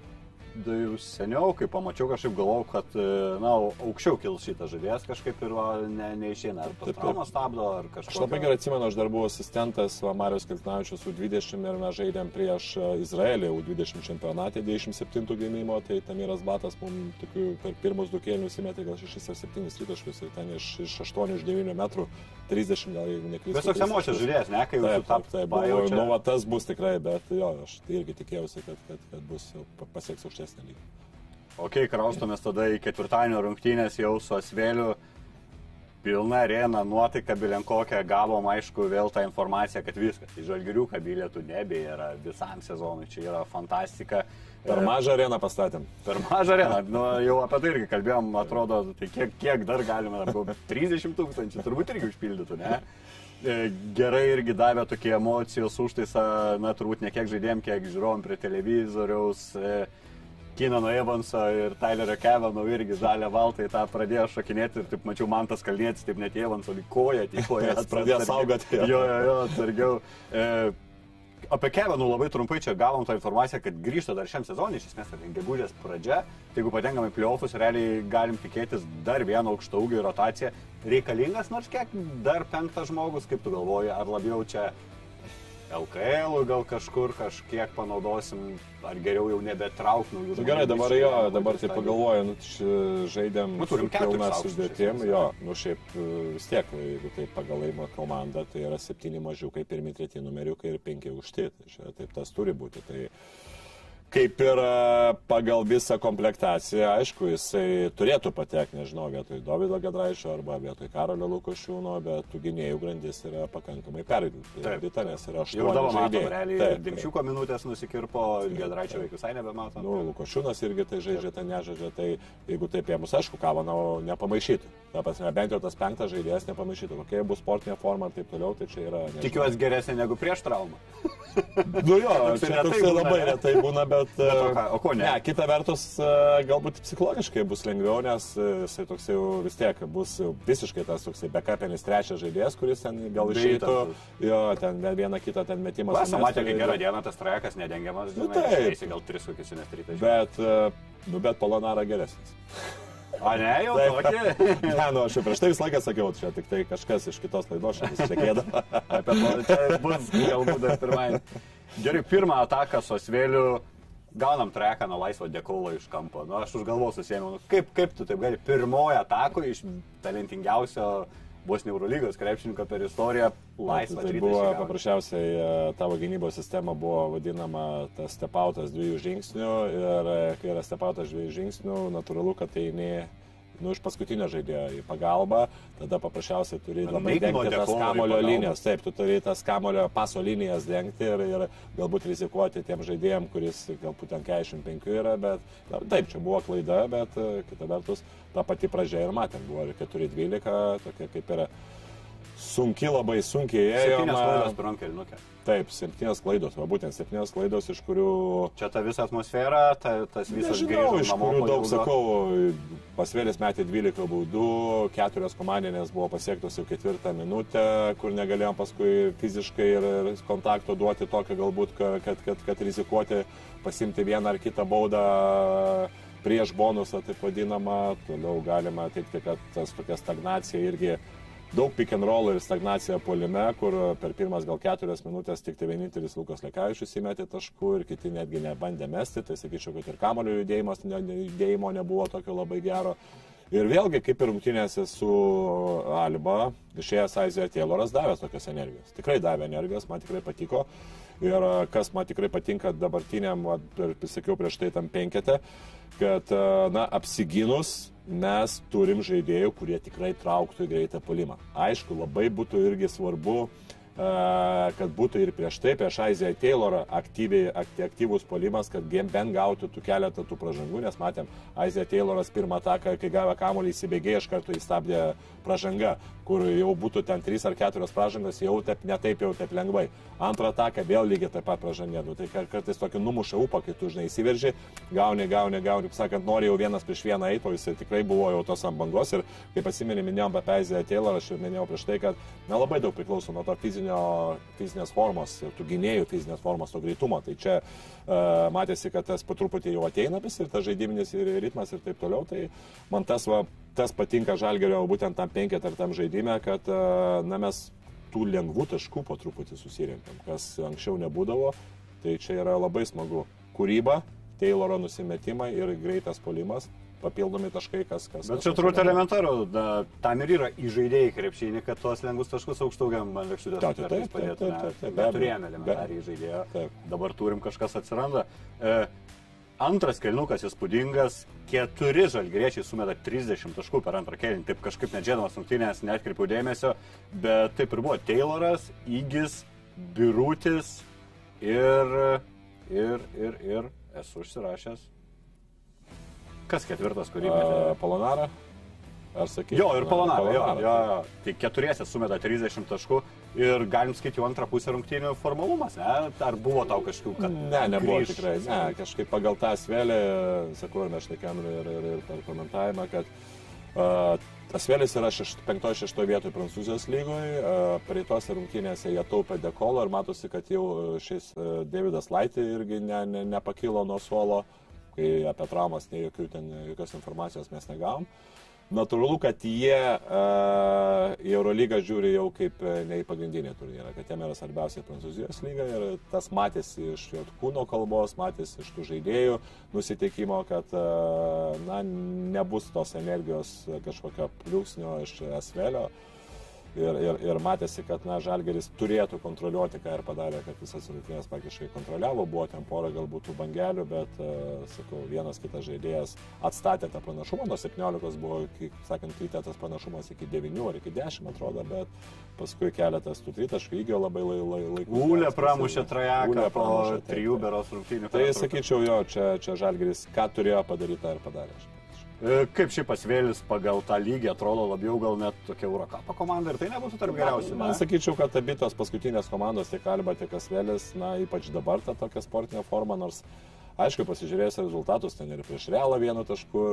jau seniau, kai pamačiau, kažkaip galvojau, kad, e, na, aukščiau kils šitas žaidėjas kažkaip ir va, ne, neišeina. Ar tas traumas stabdo, ar kažkas. Aš labai gerai atsimenu, aš dar buvau asistentas va, Marijos Kiltnavičius U20 ir mes žaidėm prieš e, Izraelį U20 čempionatė 27 gimimo, tai Tamiras Batas mums tokių per pirmus du kėlinius įmetė gal 6 ar 7 tritaškius ir ten iš, iš 8 iš 9 metrų 30 gal jeigu neklystu. Bet toks emocijos žaidėjas, ne, kai jau Taip, taip, taip, buvo, nu, va, tas bus tikrai, bet jo, aš tai irgi tikėjausi, kad, kad, kad bus jau pa- aukštesnį lygį. Ok, kraustomės tada į ketvirtadienio rungtynės jau su Asvėliu. pilna arena, nuotaika bilenkokia, gavom aišku vėl tą informaciją, kad viskas, tai žalgiriuką bilietų nebėra visam sezonui, čia yra fantastika. Per E, mažą areną pastatėm. Per mažą areną, nu, jau apie tai irgi kalbėjom, atrodo, tai kiek, kiek dar galime, apie 30 tūkstančių, turbūt irgi užpildytų, ne? E, Gerai irgi davė tokie emocijos užtaisą, na, turbūt ne kiek žaidėjom, kiek žiūrovom prie televizoriaus. E, Kinano Evanso ir Tylerio Kevano irgi žalę valtai tą pradėjo šokinėti ir taip mačiau, man tas kalnietis, taip net Evanso lygoja, tykoja. [LAUGHS] Pradėjo saugoti. Jo, jo, jo, atsargiau. E, apie Kevinų labai trumpai čia gavom tą informaciją, kad grįžta dar šiam sezonui, iš esmės, tai gegužės pradžia. Tai jeigu patenkame į playoffus, realiai galim tikėtis dar vieno aukšto ūgio rotaciją. Reikalingas nors kiek dar penktas žmogus, kaip tu galvoji, ar labiau čia LKL gal kažkur kažkiek panaudosim, ar geriau jau nebetrauk naujų Nu, žmonių. gerai, dabar jo, dabar tai pagalvoju, nu, žaidėm Nu, turim iš sudėtim, jo, nu šiaip e, vis tiek, jeigu tai pagal laimo komandą, tai yra septyni mažiukai, pirmi, treti numeriukai ir penki aukšti, tai čia taip tas turi būti. Tai kaip ir e, pagal visą komplektaciją, aišku, jisai turėtų patekti, nežinau, vietoj Davido Gedraišio arba vietoj Karolio Lukošiūno, bet tų gynėjų grandis yra pakankamai perdirbta, nes yra aštuoni Jau dabar matom, žaidėjai. realiai. Dimšiuko minutės nusikirpo, Gedraičio vaikų visai nebematom. Nu, Lukošiūnas irgi tai žaidžia, tai nežaidžia, tai jeigu taip ėmus, aišku, Kavanau nepamaišytų. Ta prasme, bent jau tas penktas žaidėjas nepamaišytų. Kokia bus sportinė forma ir taip toliau, tai čia yra... nežinau. Tikiuosi geresnė negu prieš traumą. Nu jo, čia toksai labai retai būna, bet... Bet o e, ką- o ko ne? Ne, kita vertus, e, galbūt psichologiškai bus lengviau, nes e, jisai toks jau vis tiek bus visiškai tas toksai backupinis trečias žaidėjas, kuris ten gal išeitų. Jo, ten vieną kitą ten metimą. Mes matėme ir- gerą dieną, tas trajekas nedengiamas, Nu, taip. išeisi gal tris kokius nestritaisius. Bet, e, nu, bet Polonara geresnis. A ne, jau tokį. [LAUGHS] Ne, nu, aš jau prieš tai visą laiką sakiau, čia tik tai kažkas iš kitos laidos šiandien šnekėdavo. Apie čia bus galbūt dar pirmąjį. Gerai, pirmą ataką su Asvėliu. Gaunam treką nuo laisvo dekolą iš kampo. Nu, aš už galvos susėmiau. Nu, kaip, kaip tu taip gali? Pirmoji atako iš talentingiausio bus Neurolygos krepšininko per istoriją laisvą Tai buvo gauna. paprasčiausiai e, tavo gynybos sistema buvo vadinama tas stepautas dviejų žingsnių ir e, kai yra stepautas dviejų žingsnių, natūralu, kad tai ne nu, iš paskutinio žaidėjo į pagalbą, tada paprasčiausiai turi labai dengti tas kamulio linijas. Taip, tu turi tas kamulio paso linijas dengti ir, ir galbūt rizikuoti tiem žaidėjim, kuris galbūt ten 45 yra, bet taip, čia buvo klaida, bet e, kita vertus ta pati pradžia ir matėm, buvo ir 4-12, tokia kaip yra sunki, labai sunkiai ėjo. Septynios klaidos pirmam kelniukė. Taip, septynios klaidos, va būtent septynios klaidos, iš kurių... Čia ta visa atmosfera, ta, tas visas Nežinau, iš kurių daug ilgo- sakau, pasvėlės metė 12 baudų, keturios komandinės buvo pasiektos jau ketvirtą minutę, kur negalėjom paskui fiziškai ir kontakto duoti tokio galbūt, ka- kad, kad, kad rizikuoti pasimti vieną ar kitą baudą prieš bonusą, taip vadinamą. Toliau galima teikti, kad tas tokia stagnacija irgi daug pick and roll ir stagnacija polime, kur per pirmas gal keturias minutės tik tai vienintelis Lukas Lekavičius įmetė taškų ir kiti netgi nebandė mesti, tai sakyčiau, kad ir kamulio judėjimas, ne, judėjimo nebuvo tokio labai gero. Ir vėlgi, kaip ir rungtynėse su Alba, išėjęs Aizija Tayloras davė tokios energijos. Tikrai davė energijos, man tikrai patiko. Ir a, kas man tikrai patinka dabartiniam, ir sakiau prieš tai tam penkete, kad, a, na, apsiginus mes turim žaidėjų, kurie tikrai trauktų į greitą polimą. Aišku, labai būtų irgi svarbu, kad būtų ir prieš tai, prieš Aiziją Taylorą aktyviai, akty, aktyvus polimas, kad bent gautų tų keletą tų pražangų, nes matėm, Aizija Tayloras pirmą ataką, kai gavo kamuolį įsibėgėjo, iš karto įstabdė pražanga, kur jau būtų ten trys ar keturios pražangos, jau taip, ne taip jau taip lengvai. Antrą ataką vėl lygiai taip pat pražangė, nu, tai kar- kartais tokį numuša upą, kai tu žinai įsiverži, gauni, gauni, gauni, kaip sakant, nori jau vienas prieš vieną eiti, o jisai tikrai buvo jau tos ant bangos ir kaip atsimeni, minėjom apie Aizija Taylorą, aš jau minėjau prieš tai, kad nelabai daug priklauso nuo to fizinio, fizinės formos, tų gynėjų fizinės formos, to greitumo. Tai čia matėsi, kad tas po truputį jau ateina vis ir tas žaidiminis ir ritmas ir taip toliau. Tai man tas, va, tas patinka žalgerio būtent tam penket ar tam žaidime, kad na, mes tų lengvų taškų po truputį susirinkam, kas anksčiau nebūdavo. Tai čia yra labai smagu. Kūryba, Tayloro nusimetimai ir greitas polimas, papildomi taškai, kas kas. Bet čia turbūt elementaru, da, tam ir yra įžaidėjai krepšinį, kad tuos lengvus taškus aukštaugiam man taip, kartais taip, padėtų. taip, taip, taip, be Bet turėjome žaidėjo. Taip. Dabar turim kažkas atsiranda. E, Antras kelnukas įspūdingas, keturi žalgriečiai sumeta 30 taškų per antrą kelnį. Taip kažkaip nedžėdamas rungtynės netkreipiau dėmesio, bet taip ir buvo. Tayloras, Įgis, Birutis ir, ir, ir, ir esu užsirašęs. Kas ketvirtas, kurį metė? Uh, Polonara. Ar sakai? Jo, ir Polonara. Jo, jo, jo. Tai keturiese sumeta 30 taškų ir galim skaityti antrą pusę rungtynių formalumas, ne? Ar buvo tau kažkokių, kad... Ne, nebuvo grįš? tikrai. Ne, kažkaip pagal tą svėlį, sakau, ir mes šnekėjom ir, ir, ir per komentavimą, kad uh, tas vėlis yra 5-6 vietoje Prancūzijos lygoje, uh, praeitose rungtynėse jie taupė dekolo ir matosi, kad jau šis uh, Davidas Laitė irgi ne, ne, nepakilo nuo suolo, kai apie traumas nei jokių ten, jokios informacijos mes negavom. Natūralu, kad jie uh, į Eurolygą žiūri jau kaip e, ne į pagrindinį turnyrą, kad jiem yra svarbiausia Prancūzijos lyga ir tas matėsi iš jo kūno kalbos, matėsi iš tų žaidėjų nusiteikimo, kad uh, na, nebus tos energijos kažkokio pliūksnio iš Esvelio. Ir, ir, ir matėsi, kad na, Žalgeris turėtų kontroliuoti, ką ir padarė, kad visas rungtynės praktiškai kontroliavo, buvo ten pora galbūt bangelių, bet, uh, sakau, vienas kitas žaidėjas atstatė tą pranašumą, nuo 17 buvo, kaip sakant, ryte tas pranašumas iki 9 ar iki 10 atrodo, bet paskui keletas tų tritaškų įgijo labai lai, lai, laikų. Ūlė pramušė trajeką po trijų beros rungtynių. Tai sakyčiau, jo, čia, čia Žalgeris, ką turėjo padaryti, tą ir padarė. E, Kaip šiaip pasvėlis pagal tą lygį atrodo labiau gal net tokia Eurocapo komanda ir tai nebūtų tarp geriausių. Man ne? sakyčiau, kad abi tos paskutinės komandos, tiek Alba, tiek Asvelis, na, ypač dabar tą tokią sportinę formą, nors, aišku, pasižiūrėjus rezultatus, ten ir prieš Realą vienu tašku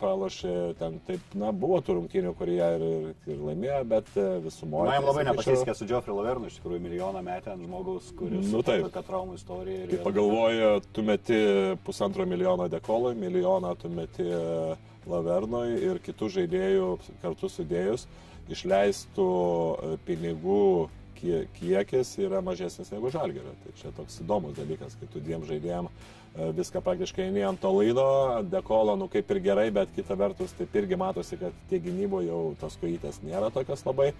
pralašė, ten taip, na, buvo tų rungtynių, kurie ir, ir, ir laimėjo, bet e, visumoje. Man labai tai sakyčiau, nepasisekė su Geoffrey Lavernu, iš tikrųjų milijoną metę ant žmogaus, kuris Nu, taip. tokia traumų istorija. ir- pagalvoju, tu meti pusantro milijono dekolui, milijoną tu meti Lavernoj ir kitų žaidėjų kartu sudėjus, išleistų e, pinigų kiekis yra mažesnis negu žalgerio. Tai čia toks įdomus dalykas, kai tu dviem žaidėjim e, viską praktiškai eini ant to laido, dekolo, nu kaip ir gerai, bet kita vertus, taip irgi matosi, kad tie gynybo jau tos kojytės nėra tokios labai e,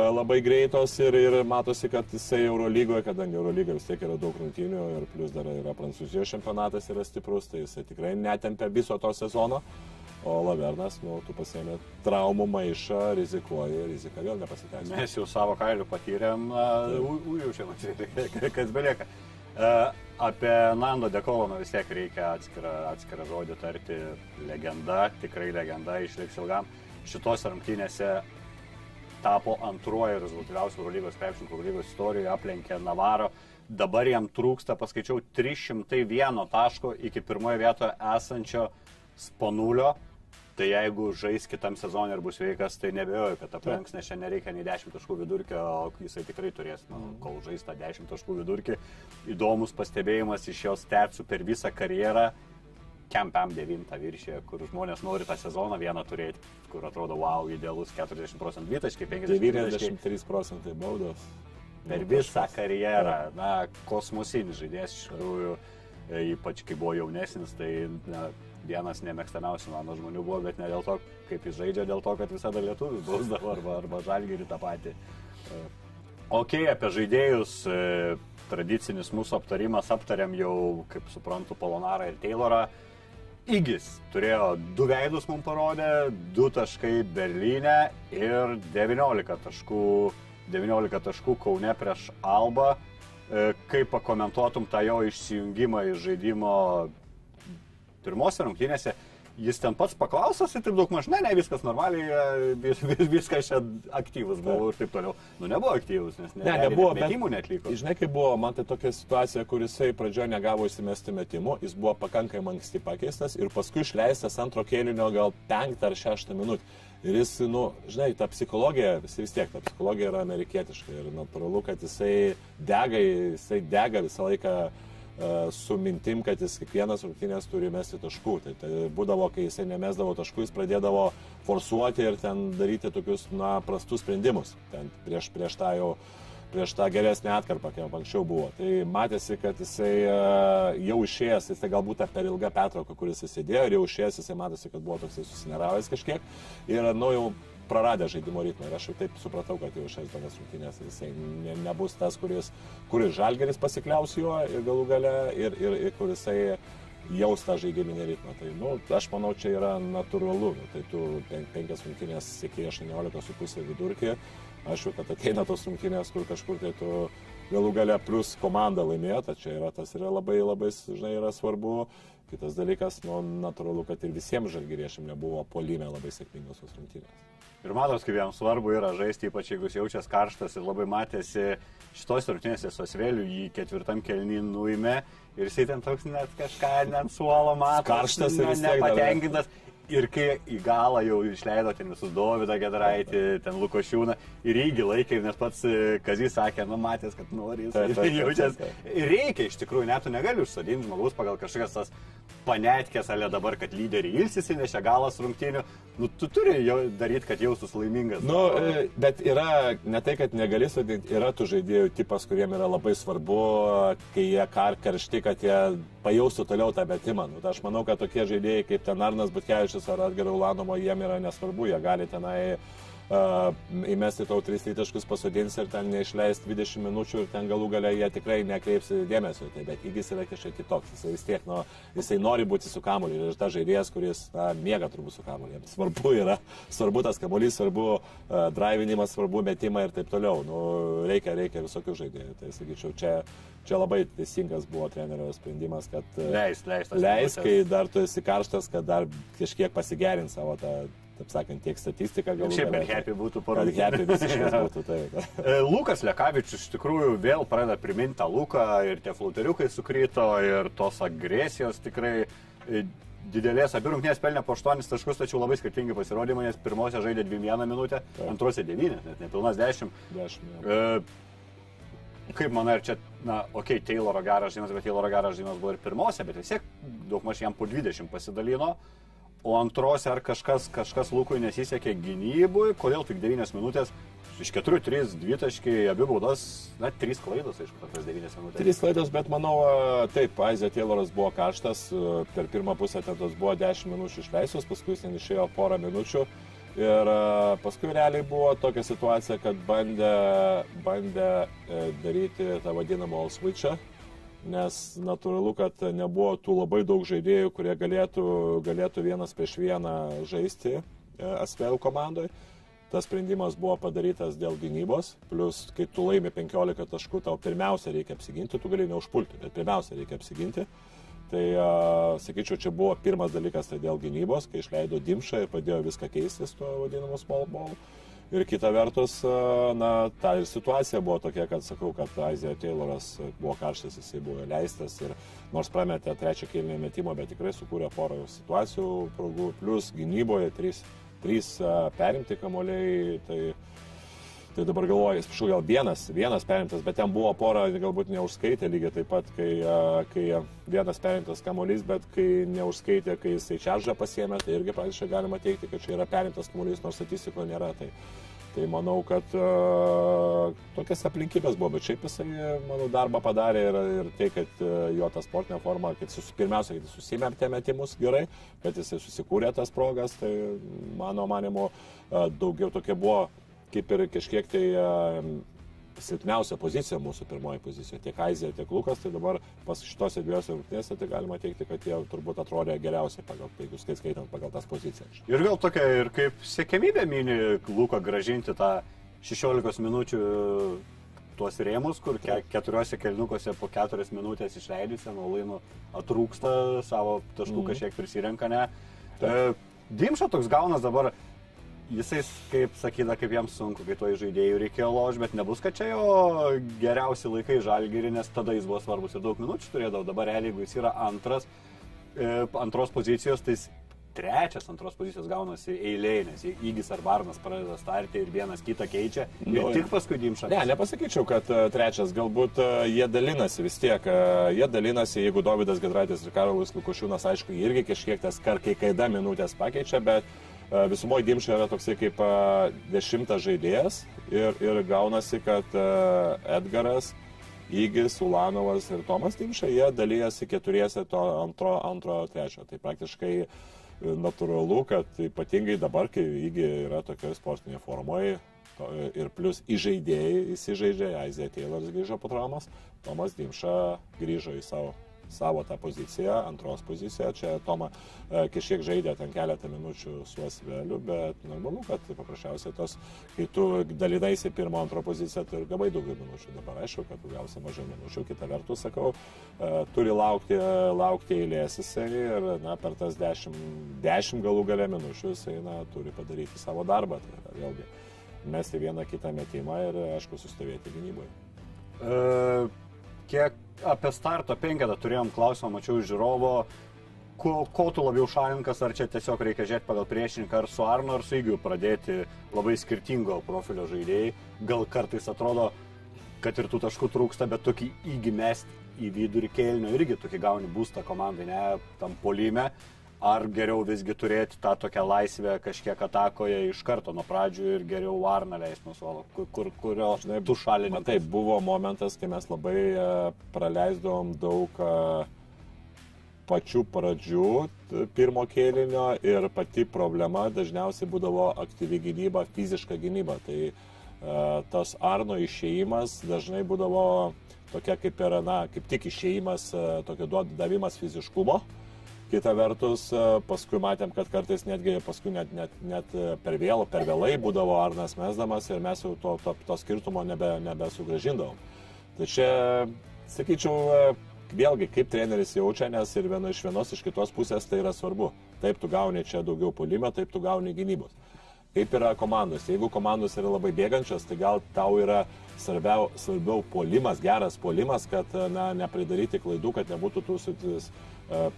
labai greitos ir, ir matosi, kad jisai Eurolygoje, kadangi Eurolyga vis tiek yra daug rungtynių ir plus dar yra Prancūzijos čempionatas yra stiprus, tai jisai tikrai netempia viso to sezono. O Lavernas, nu, tu pasėmė traumų maišą, rizikuoji, rizika vėl nepasiteisina. Mes jau savo kailių patyrėm, užjaučiam, [LAUGHS] kas belieka. E, Apie Nando Dekoloną vis tiek reikia atskirą, atskirą žodį tarti. Legenda, tikrai legenda, išliks ilgam. Šitose rungtynėse tapo antruoju rezultatyviausiu Eurolygos krepšininkų Eurolygos istorijoje, aplenkė Navaro. Dabar jam trūksta, paskaičiau, 301 taško iki pirmoje vietoje esančio Spanulio. Tai jeigu žais kitam sezonui ir bus sveikas, tai nebejoju, kad aplenks, nes šiandien nereikia nei 10 taškų vidurkio, o jisai tikrai turės, nu, kol žais tą 10 taškų vidurkį. Įdomus pastebėjimas iš jos tercų per visą karjerą. Kempam 9 viršė, kur žmonės nori tą sezoną vieną turėti, kur atrodo, wow, idealus 40 procentų dvitaškai, 50 dvitaškai. 93 procentai baudos. Per Nu, visą karjerą, na, kosmosinis žaidėjas iš tikrųjų, e, ypač kai buvo jaunesnis, tai na, vienas nemėgstamiausių mano žmonių buvo, bet ne dėl to, kaip jis žaidžia, dėl to, kad visada lietuvių bausdavo arba, arba žalgerį tą patį. E, Ok, apie žaidėjus, e, tradicinis mūsų aptarimas, aptariam jau, kaip suprantu, Polonarą ir Taylorą. Įgis turėjo du veidus mums parodė, du taškai Berlyne ir 19 taškų, 19 taškų Kaune prieš Albą. E, Kaip pakomentuotum tą jo išsijungimą iš žaidimo pirmose rungtynėse, jis ten pats paklausęs ir taip daug maž, ne, ne, viskas normaliai, e, vis, vis, viskas čia aktyvus buvo ir taip toliau. Nu, nebuvo aktyvus, nes Ne, nebuvo, bet metimų netliko. Žinai, kaip buvo, man tai tokia situacija, kur jisai pradžioje negavo įsimesti metimų, jis buvo pakankamai anksti pakeistas ir paskui išleistas antro kėlinio gal penktą ar šeštą minutę. Ir jis, nu, žinai, ta psichologija, visi vis tiek, ta psichologija yra amerikietiška ir natūralu, kad jisai dega, jisai dega visą laiką e, su mintim, kad jis kiekvienas rungtynės turi mesti taškų. Tai, tai būdavo, kai jisai nemesdavo taškų, jis pradėdavo forsuoti ir ten daryti tokius, na, prastus sprendimus. Ten prieš, prieš tą jau prieš tą geresnę atkarpą, kaip anksčiau buvo. Tai matėsi, kad jisai e, jau išėjęs, jisai galbūt tą per ilgą pertrauką, kuris jis sėdėjo ir jau išėjęs, jisai matėsi, kad buvo toksai susineravęs kažkiek ir, nu, jau praradė žaidimo ritmą. Ir aš jau taip supratau, kad jau šias tokias rungtynės jisai ne, nebus tas, kuris, kuris žalgeris pasikliaus juo ir galų gale ir, ir, ir kur jisai jaus tą žaidiminį ritmą. Tai, nu, aš manau, čia yra natūralu. Nu, tai tu pen, penkias rungtynės sėki 18,5 vidurkį. Aišku, kad ateina tos rungtynės, kur kažkur tai tu galų gale plus komanda laimėjo, tai čia yra tas yra labai labai, žinai, yra svarbu. Kitas dalykas, nu, natūralu, kad ir visiems žalgyriešiam nebuvo polime labai sėkmingos tos rungtynės. Ir matos, kaip jam svarbu yra žaisti, ypač jeigu jis jaučiasi karštas ir labai matėsi šitos rungtynėse su Asveliu, jį ketvirtam kelnį nuėmė ir jisai ten toks net kažką net suolo mato. Karštas ir ne- tiek dar- nepatenkintas. Ir kai į galą jau išleido ten visus Dovydą Gedraitį, ten Lukošiūną ir įgi laikė, nes pats e, Kazys sakė, nu matęs, kad nori, jis jaučiasi. Ir reikia iš tikrųjų, net tu negali užsadinti žmogaus pagal kažkokias tas panetkės, ale dabar, kad lyderiai ilsisi, nešia galas rungtynių. Nu, tu turi jau daryti, kad jaustus laimingas. Nu, e, bet yra ne tai, kad negali sudėti, yra tų žaidėjų tipas, kuriem yra labai svarbu, kai jie kar karšti, kad jie pajaustų toliau tą metimą. Nu, tai aš manau, kad tokie žaidėjai kaip ten Arnas Butkevičius ar Atgaro Ulanomo, jiem yra nesvarbu, jie gali tenai įmesti tau 3 taškus pasodins ir ten neišleisti 20 minučių ir ten galų gale jie tikrai nekreips dėmesio. Tai, bet įgis yra kažkiek kitoks. Jisai vis tiek, nu, jisai nori būti su kamuoliu ir tas žaidėjas, kuris na, mėga turbūt su kamuoliu. Svarbu yra, svarbu tas kamuolys, svarbu uh, drivinimas, svarbu metimai ir taip toliau. Nu, reikia, reikia visokių žaidėjų. Tai sakyčiau, čia, čia labai teisingas buvo trenerio sprendimas, kad Leis, leis. leis, kai dar tu esi karštas, kad dar kažkiek pasigerint savo tą, taip sakant, tiek statistiką galų Šiaip ir happy būtų parodyti. happy visiškai [LAUGHS] būtų tai. E, Lukas Lekavičius iš tikrųjų vėl pradeda priminti tą Luką ir tie flauteriukai sukrito ir tos agresijos tikrai e, didelės. Abi rungtynės pelnė po 8 taškus, tačiau labai skirtingi pasirodymai, nes pirmose žaidė 2-1 minutę, Taip. antrose 9, net nepilnas 10. Dešimt. E, kaip manai, ar čia, na, okei, okay, Tayloro geras žaidimas, bet Tayloro geras žaidimas buvo ir pirmose, bet vis tiek daug maž jam po 20 pasidalino. O antrose ar kažkas, kažkas Lukui nesisekė gynybui, kodėl tik 9 minutės, iš 4-3, 2 taškai, abi baudas, na, 3 klaidos, aišku, per tas 9 minutės. Trys klaidos, bet manau, taip, Aizė Tayloras buvo karštas, per pirmą pusę ten tos buvo 10 minučių išleistos, paskui jis ten išėjo porą minučių. Ir paskui realiai buvo tokia situacija, kad bandė, bandė e, daryti tą vadinamą all switchą, nes natūralu, kad nebuvo tų labai daug žaidėjų, kurie galėtų, galėtų vienas prieš vieną žaisti Asvel komandoje. Tas sprendimas buvo padarytas dėl gynybos, plus kai tu laimi 15 taškų, tau pirmiausia reikia apsiginti, tu gali neužpulti, bet pirmiausia reikia apsiginti. Tai, uh, sakyčiau, čia buvo pirmas dalykas, tai dėl gynybos, kai išleido Dimšą ir pradėjo viską keistis tuo vadinamu small ball. Ir kita vertus, na, ta ir situacija buvo tokia, kad sakau, kad Aizija Tayloras buvo karštas, jisai buvo leistas ir nors prametė trečią kėlinį metimą, bet tikrai sukūrė porą situacijų, progų, plus gynyboje trys, trys perimti kamoliai. Tai, Tai dabar galvoju, atsiprašau, gal vienas, vienas perimtas, bet ten buvo pora, galbūt neužskaitė lygiai taip pat, kai, kai vienas perimtas kamuolys, bet kai neužskaitė, kai jisai čaržą pasiemė, tai irgi praktiškai galima teikti, kad čia yra perimtas kamuolys, nors statistiko nėra. Tai, tai manau, kad a, tokias aplinkybės buvo, bet šiaip jisai, manau, darbą padarė ir, ir tai, kad a, jo ta sportinė forma, kad jis pirmiausia, kad jis susimėtė metimus gerai, kad jisai susikūrė tas progas, tai mano manimo a, daugiau tokia buvo kaip ir kažkiek tai silpniausia pozicija mūsų pirmoji pozicija, tiek Aizija, tiek Lukas, tai dabar pas šitose dviejose rungtynėse tai galima teikti, kad jie turbūt atrodė geriausiai pagal, jeigu skait skaitant pagal tas pozicijas. Ir gal tokia ir kaip sėkmybė mini Luką gražinti tą 16 minučių tuos rėmus, kur ke keturiose kelniukose po keturias minutės išleidusi, nuo laino atrūksta, savo taškų Mhm. kažkiek prisirenka, ne. E, Dimša toks gaunas dabar, jisai, kaip sakyda, kaip jam sunku, kai to žaidėjų reikėjo loš, bet nebus, kad čia jo geriausi laikai žalgiri, nes tada jis buvo svarbus ir daug minučių turėdavo, dabar realiai, jeigu jis yra antras, e, antros pozicijos, tai jis trečias antros pozicijos gaunasi eilė, nes Įgis ar Barnas pradeda startį ir vienas kitą keičia ir Nu, tik paskui Dimša. Ne, nepasakyčiau, kad e, trečias, galbūt e, jie dalinasi vis tiek. Jie dalinasi, jeigu Davidas Gedraitis ir Karolis Lukošiūnas, aišku, irgi kažkiek tas karkai kaida minutės pakeičia, bet visumoje Dimša yra toksai kaip e, dešimtas žaidėjas ir, ir gaunasi, kad e, Edgaras, Įgis, Ulanovas ir Tomas Dimša, jie dalyjasi keturiese to antro, antro, trečio. Tai praktiškai e, natūralu, kad ypatingai dabar, kai Įgi yra tokioje sportinėje formoje, ir plus įžaidėjai įsižaidžia, Aizė Tayloras grįžo po traumos, Tomas Dimša grįžo į savo savo tą poziciją, antros poziciją. Čia Toma e, kažkiek žaidė ten keletą minučių su Asveliu, bet normalu, kad paprasčiausiai tos, kai tu dalinaisi pirmo, antro poziciją, tu ir gavai daugiau minučių. Dabar aišku, kad tu gausi mažiau minučių. Kita vertus, sakau, e, turi laukti, laukti eilės jisai ir na, per tas 10, 10 galų galę minučių jisai na, turi padaryti savo darbą. Tai yra, vėlgi mesti vieną kitą metimą ir, aišku, sustovėti gynyboje. E, kiek apie starto penketą turėjom klausimą, mačiau žiūrovo, ko, ko tu labiau šalininkas, ar čia tiesiog reikia žiūrėti pagal priešininką, ar su Arno, ar su Įgiu pradėti labai skirtingo profilio žaidėjai. Gal kartais atrodo, kad ir tų taškų trūksta, bet tokį įgimest į vidurį kėlinio irgi tokį gauni būstą komandai, ne tam polime. Ar geriau visgi turėti tą tokią laisvę kažkiek atakoje iš karto nuo pradžių ir geriau Varną leisti nuo suolo, kur, kur, kurio Žinai, tu šalini. Tai buvo momentas, kai mes labai uh, praleisdavom daug uh, pačių pradžių pirmo kėlinio ir pati problema dažniausiai būdavo aktyvi gynyba, fiziška gynyba. Tai uh, tas Arno išėjimas dažnai būdavo tokia kaip ir, na, kaip tik išėjimas, tokio duod- davimas fiziškumo. Kita vertus, e, paskui matėm, kad kartais netgi paskui net, net, net e, per vėlų, per vėlai būdavo Arnas mesdamas ir mes jau to, to, to skirtumo nebe, nebesugražindavom. Tai čia, sakyčiau, e, vėlgi, kaip treneris jaučia, nes ir viena iš vienos, iš kitos pusės tai yra svarbu. Taip tu gauni čia daugiau polime, taip tu gauni gynybos. Kaip yra komandos. Jeigu komandos yra labai bėgančios, tai gal tau yra svarbiau, svarbiau polimas, geras polimas, kad na, nepridaryti klaidų, kad nebūtų tų sutis,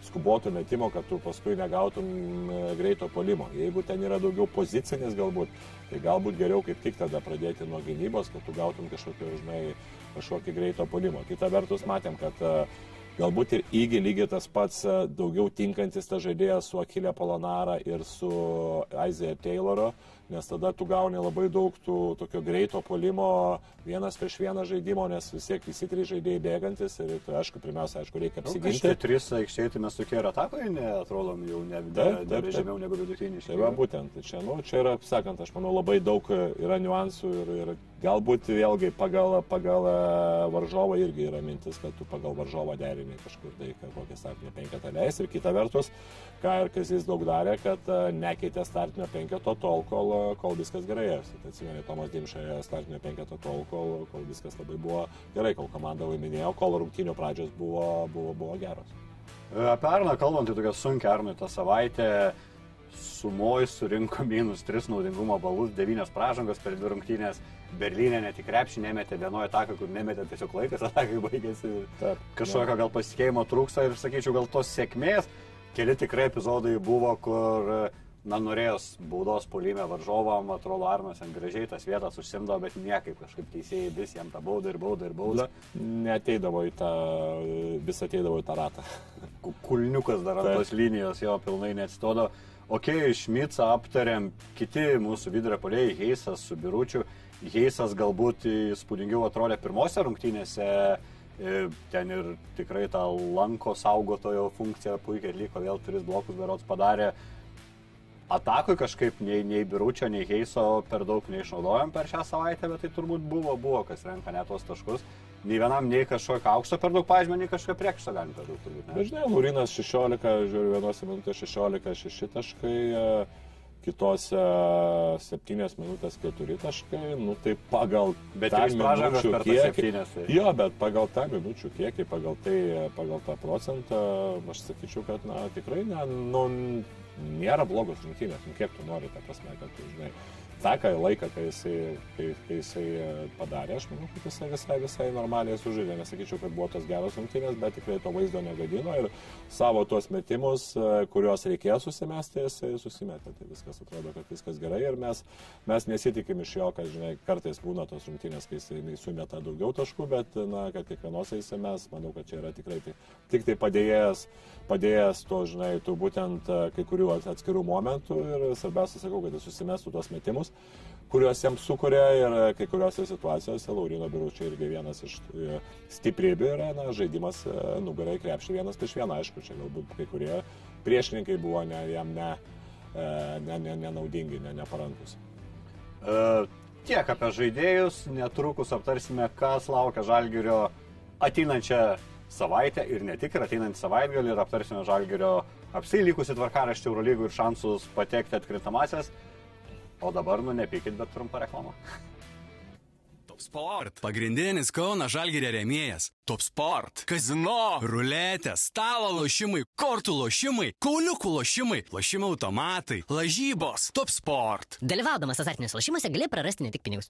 skubotų metimo, kad tu paskui negautum e, greito polimo. Jeigu ten yra daugiau pozicinis galbūt, tai galbūt geriau kaip tik tada pradėti nuo gynybos, kad tu gautum kažkokį, žinai, kažkokį greito polimo. Kita vertus matėm, kad e, galbūt ir įgy lygiai tas pats e, daugiau tinkantis tas žaidėjas su Akilė Polonara ir su Isaiah Tayloro, nes tada tu gauni labai daug tų tokio greito polimo, vienas prieš vieną žaidimo, nes vis tiek visi trys žaidėjai bėgantis ir tai aišku, pirmiausia, aišku, reikia Šitie apsiginti. trys aikštėje, tai mes tokie ir atakoje neatrodom jau ne, ne taip. žemiau negu vidutiniai. Tai va būtent, tai čia, nu, čia yra, sakant, aš manau, labai daug yra niuansų ir, ir galbūt vėlgi pagal, pagal e, varžovą irgi yra mintis, kad tu pagal varžovą derini kažkur tai kokią startinę penketą leis ir kita vertus, ką ir Kazis daug darė, kad e, nekeitė startinio penketo tol, kol, kol viskas gerai. Tai atsimeni, Tomas Dimšė startinio penketo tol, kol, kol viskas labai buvo gerai, kol komanda laiminėjo, kol rungtynio pradžios buvo, buvo, buvo geros. E, Arną kalbant, tai tokia sunkia Arnui tą savaitę. Sumoj surinko minus 3 naudingumo balus, 9 pražangos per dvi rungtynės. Berlyne ne tik krepšį nemetė vienoje ataką, kur nemetė tiesiog laikas, atakai baigėsi. Kažkokio gal pasitikėjimo trūksta ir sakyčiau, gal tos sėkmės. Keli tikrai epizodai buvo, kur, na, norėjos baudos polime varžovam, atrodo, Arnas ant gražiai tas vietas užsimdavo, bet niekaip kažkaip teisėjai vis jam tą baudą ir baudą ir baudą. Neteidavo į tą, vis ateidavo į tą ratą. Ku- kulniukas dar ant tos linijos jo pilnai neatsistodo. Ok, Šmicą aptarėm, kiti mūsų vidurio poliai, Heisas su Biručiu. Heisas galbūt įspūdingiau atrodė pirmose rungtynėse, e, ten ir tikrai tą lanko saugotojo funkciją puikiai atliko, vėl tris blokus berots padarė. Atakui kažkaip nei, nei Biručio, nei Heiso per daug neišnaudojom per šią savaitę, bet tai turbūt buvo, buvo kas renka net tos taškus. Nei vienam, nei kažkokio aukšto per daug pažymė, nei kažkokio priekšto galim per daug turbūt. žinai, Lurinas 16, žiūriu, vienose minutėse 16, 6 taškai, e, kitose 7 minutės 4 taškai, nu tai pagal Bet pražangos minučių kiekį. septynias, tai- Jo, bet pagal tą minučių kiekį, pagal, tai, pagal tą procentą, aš sakyčiau, kad na, tikrai ne, nu, nėra blogos rungtynės, nu, kiek tu nori, ta prasme, kad tu žinai. Tą ką laiką, kai jisai, kai, kai jisai e, padarė, aš manau, kad jisai visai, visai normaliai sužaidė. Nesakyčiau, kad buvo tos geros rungtynės, bet tikrai to vaizdo negadino ir savo tuos metimus, e, kuriuos reikėjo susimesti, jisai susimetė. Tai viskas atrodo, kad viskas gerai ir mes, mes nesitikim iš jo, kad, žinai, kartais būna tos rungtynės, kai jisai sumeta daugiau taškų, bet, na, kad kiekvienose jisai mes, manau, kad čia yra tikrai tik, tik tai padėjęs, padėjęs to, žinai, tų būtent e, kai kurių atskirų momentų ir svarbiausia, sakau, kad jis susimestų tuos metimus kuriuos jiems sukuria ir kai kuriuose situacijose Laurino Biručio irgi vienas iš e, stiprybių yra na, žaidimas e, nugarai krepšį vienas prieš vieną, aišku, čia galbūt kai kurie priešininkai buvo ne, jam ne, e, ne, ne, nenaudingi, ne, neparankus. E, tiek apie žaidėjus, netrukus aptarsime, kas laukia Žalgirio ateinančią savaitę ir ne tik ir ateinant savaitgalį ir aptarsime Žalgerio apsilykusi tvarkaraštį Eurolygų ir šansus patekti atkrintamasias. O dabar, nu, nepykit, bet trumpą reklamą. Top Sport. Pagrindinis Kauno Žalgirio rėmėjas. Top Sport. Kazino. Ruletė. Stalo lošimai. Kortų lošimai. Kauliukų lošimai. Lošimų automatai. Lažybos. Top Sport. Dalyvaudamas azartiniuose lošimuose gali prarasti ne tik pinigus.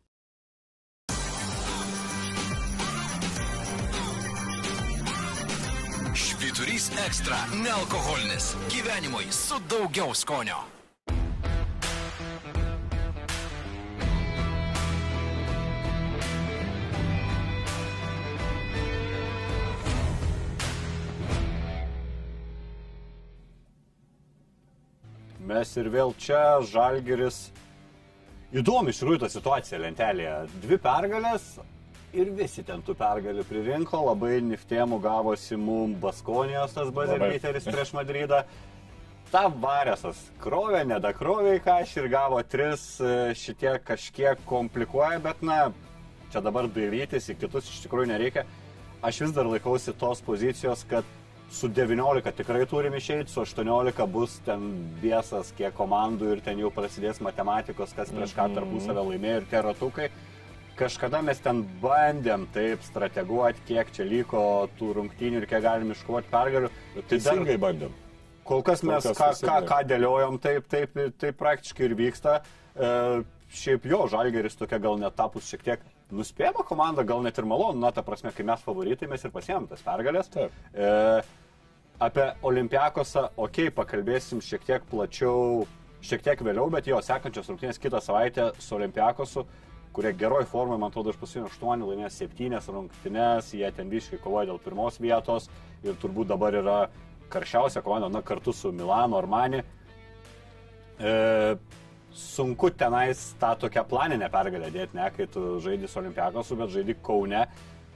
Švyturys ekstra - nealkoholinis. Gyvenimui su daugiau skonio. Mes ir vėl čia, Žalgeris. Įdomi iš tikrųjų ta situacija lentelėje. Dvi pergalės ir visi ten tų pergalių pririnko. Labai niftėmų gavosi mum Baskonijos tas baziliteris prieš Madridą. Ta varėsas krovė, nedakrovė į kažį ir gavo tris, e, šitie kažkiek komplikuoja, bet na, čia dabar dairytis į kitus iš tikrųjų nereikia. Aš vis dar laikausi tos pozicijos, kad su 19 tikrai turim išeiti, su 18 bus ten viesas kiek komandų ir ten jau prasidės matematikos, kas prieš ką tarpusavę laimėjo ir tie ratukai. Kažkada mes ten bandėm taip strateguoti, kiek čia liko tų rungtynių ir kiek galim iškovoti pergalių. Tai dar- Teisingai bandėm. Kol kas mes Kol kas ką, ką, ką dėliojom, taip, taip, taip praktiškai ir vyksta. E, šiaip jo, Žalgeris tokia gal net tapus šiek tiek nuspėjama komanda, gal net ir malonu, na, ta prasme, kai mes favoritai, mes ir pasiemėm tas pergalės. Taip. E, apie Olimpiakosą, okei, okay, pakalbėsim šiek tiek plačiau, šiek tiek vėliau, bet jo, sekančios rungtynės kitą savaitę su Olimpiakosu, kurie geroj formai, man atrodo, iš paskutinio 8 laimės 7 rungtynės, jie ten biškai kovoja dėl pirmos vietos ir turbūt dabar yra karščiausia komanda, na, kartu su Milano Armani. E, sunku tenais tą tokią planinę pergalę dėti, ne, kai tu žaidži su Olimpiakosu, bet žaidži Kaune.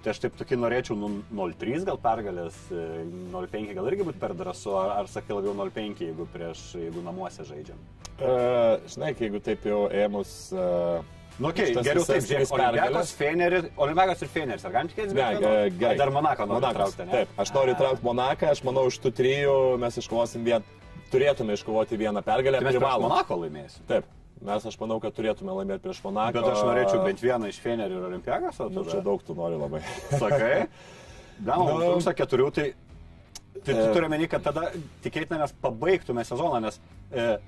Tai aš taip tokį norėčiau nu, 0-3 gal pergalės, e, 0-5 gal irgi būtų per drąsu, ar, ar sakai labiau 0-5, jeigu, prieš, jeigu namuose žaidžiam. Uh, žinai, jeigu taip jau ėmus... Uh, Nu, okay, geriau taip, žiūrėk, Olimpiakos, Feneris, Olimpiakos ir Feneris, ar galim tikėtis? Ne, ge- gerai. Ai, Dar Monaką noriu traukti, ne? Taip, aš noriu įtraukti Monaką, aš manau, iš tų trijų mes iškovosim vieną, turėtume iškovoti vieną pergalę. Tai mes privalom. Monako laimėsim. Taip, mes aš manau, kad turėtume laimėti prieš Monaką. Bet aš norėčiau bent vieną iš Fenerio ir Olimpiakos, o Nu, tada... čia daug tu nori labai. Sakai? [LAUGHS] Na, mums Nu. trūksta keturių, tai, tai tu E. turi meni, kad tada tikėtina mes pabaigtume sezoną, nes, e, okei,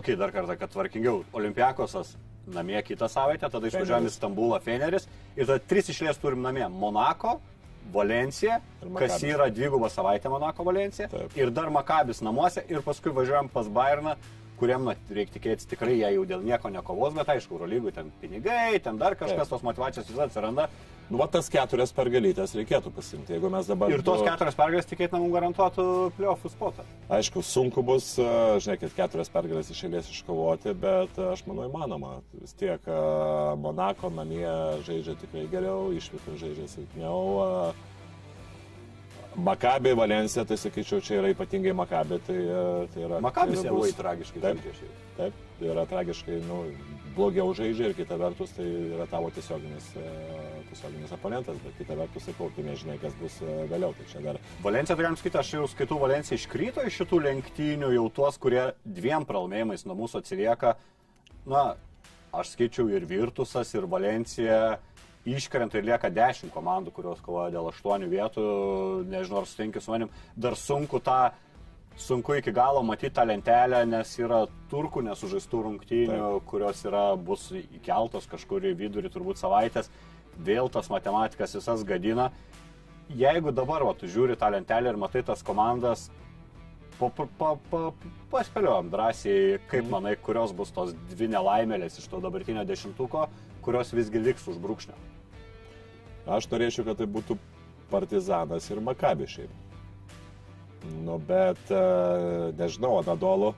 okay, dar kartą, kad tvarkingiau, Olimpiakosas namie kitą savaitę, tada išvažiuojam į. Stambulą Feneris ir tada tris išlės turim namie - Monako, Valencija, kas yra dvigubą savaitę Monako Valencija, Taip. ir dar Makabis namuose ir paskui važiuojam pas Bayerną kuriam, reikia tikėtis, tikrai jie jau dėl nieko nekovos, bet aišku, Eurolygui ten pinigai, ten dar kažkas, Taip. tos motivacijos vis atsiranda. Nu, va tas keturias pergalytės reikėtų pasimti, jeigu mes dabar... Ir tos keturios pergalės tikėtina mums garantuotų playoffų spotą. Aišku, sunku bus, e, žinai, keturias pergalės iš eilės iškovoti, bet e, aš manau įmanoma. Vis tiek e, Monako namie žaidžia tikrai geriau, išvykų žaidžia silpniau. Makabė, Valencija, tai sakyčiau, čia yra ypatingai Makabė. Tai, e, tai yra, Makabis tai labai tragiškai Taip. žaidžia. Taip, tai yra tragiškai, nu, blogiau žaidžia ir kita vertus tai yra tavo tiesioginis, e, tiesioginis oponentas, bet kita vertus, sakau, tu nežinai, kas bus e, vėliau. Tai čia dar Valencija, tai galim sakyti, aš jau skaitau, Valencija iškrito iš šitų lenktynių, jau tuos, kurie dviem pralaimėjimais nuo mūsų atsilieka. Na, aš skaičiau ir Virtusas, ir Valencija. Iškrenta ir lieka 10 komandų, kurios kovoja dėl 8 vietų, nežinau, ar sutinki su manim. Dar sunku tą, sunku iki galo matyti tą lentelę, nes yra turkų nesužaistų rungtynių, Taip. kurios yra, bus įkeltos kažkur į vidurį turbūt savaitės. Vėl tas matematikas visas gadina jeigu dabar va, tu žiūri tą lentelę ir matai tas komandas, pa, pa, pa, pa, paspėliojom drąsiai, kaip Mhm. manai, kurios bus tos dvi nelaimėlės iš to dabartinio dešimtuko, kurios visgi liks už brūkšnio. Aš norėčiau, kad tai būtų Partizanas ir Makabi šiaip. Nu, bet e, nežinau, Anadolu.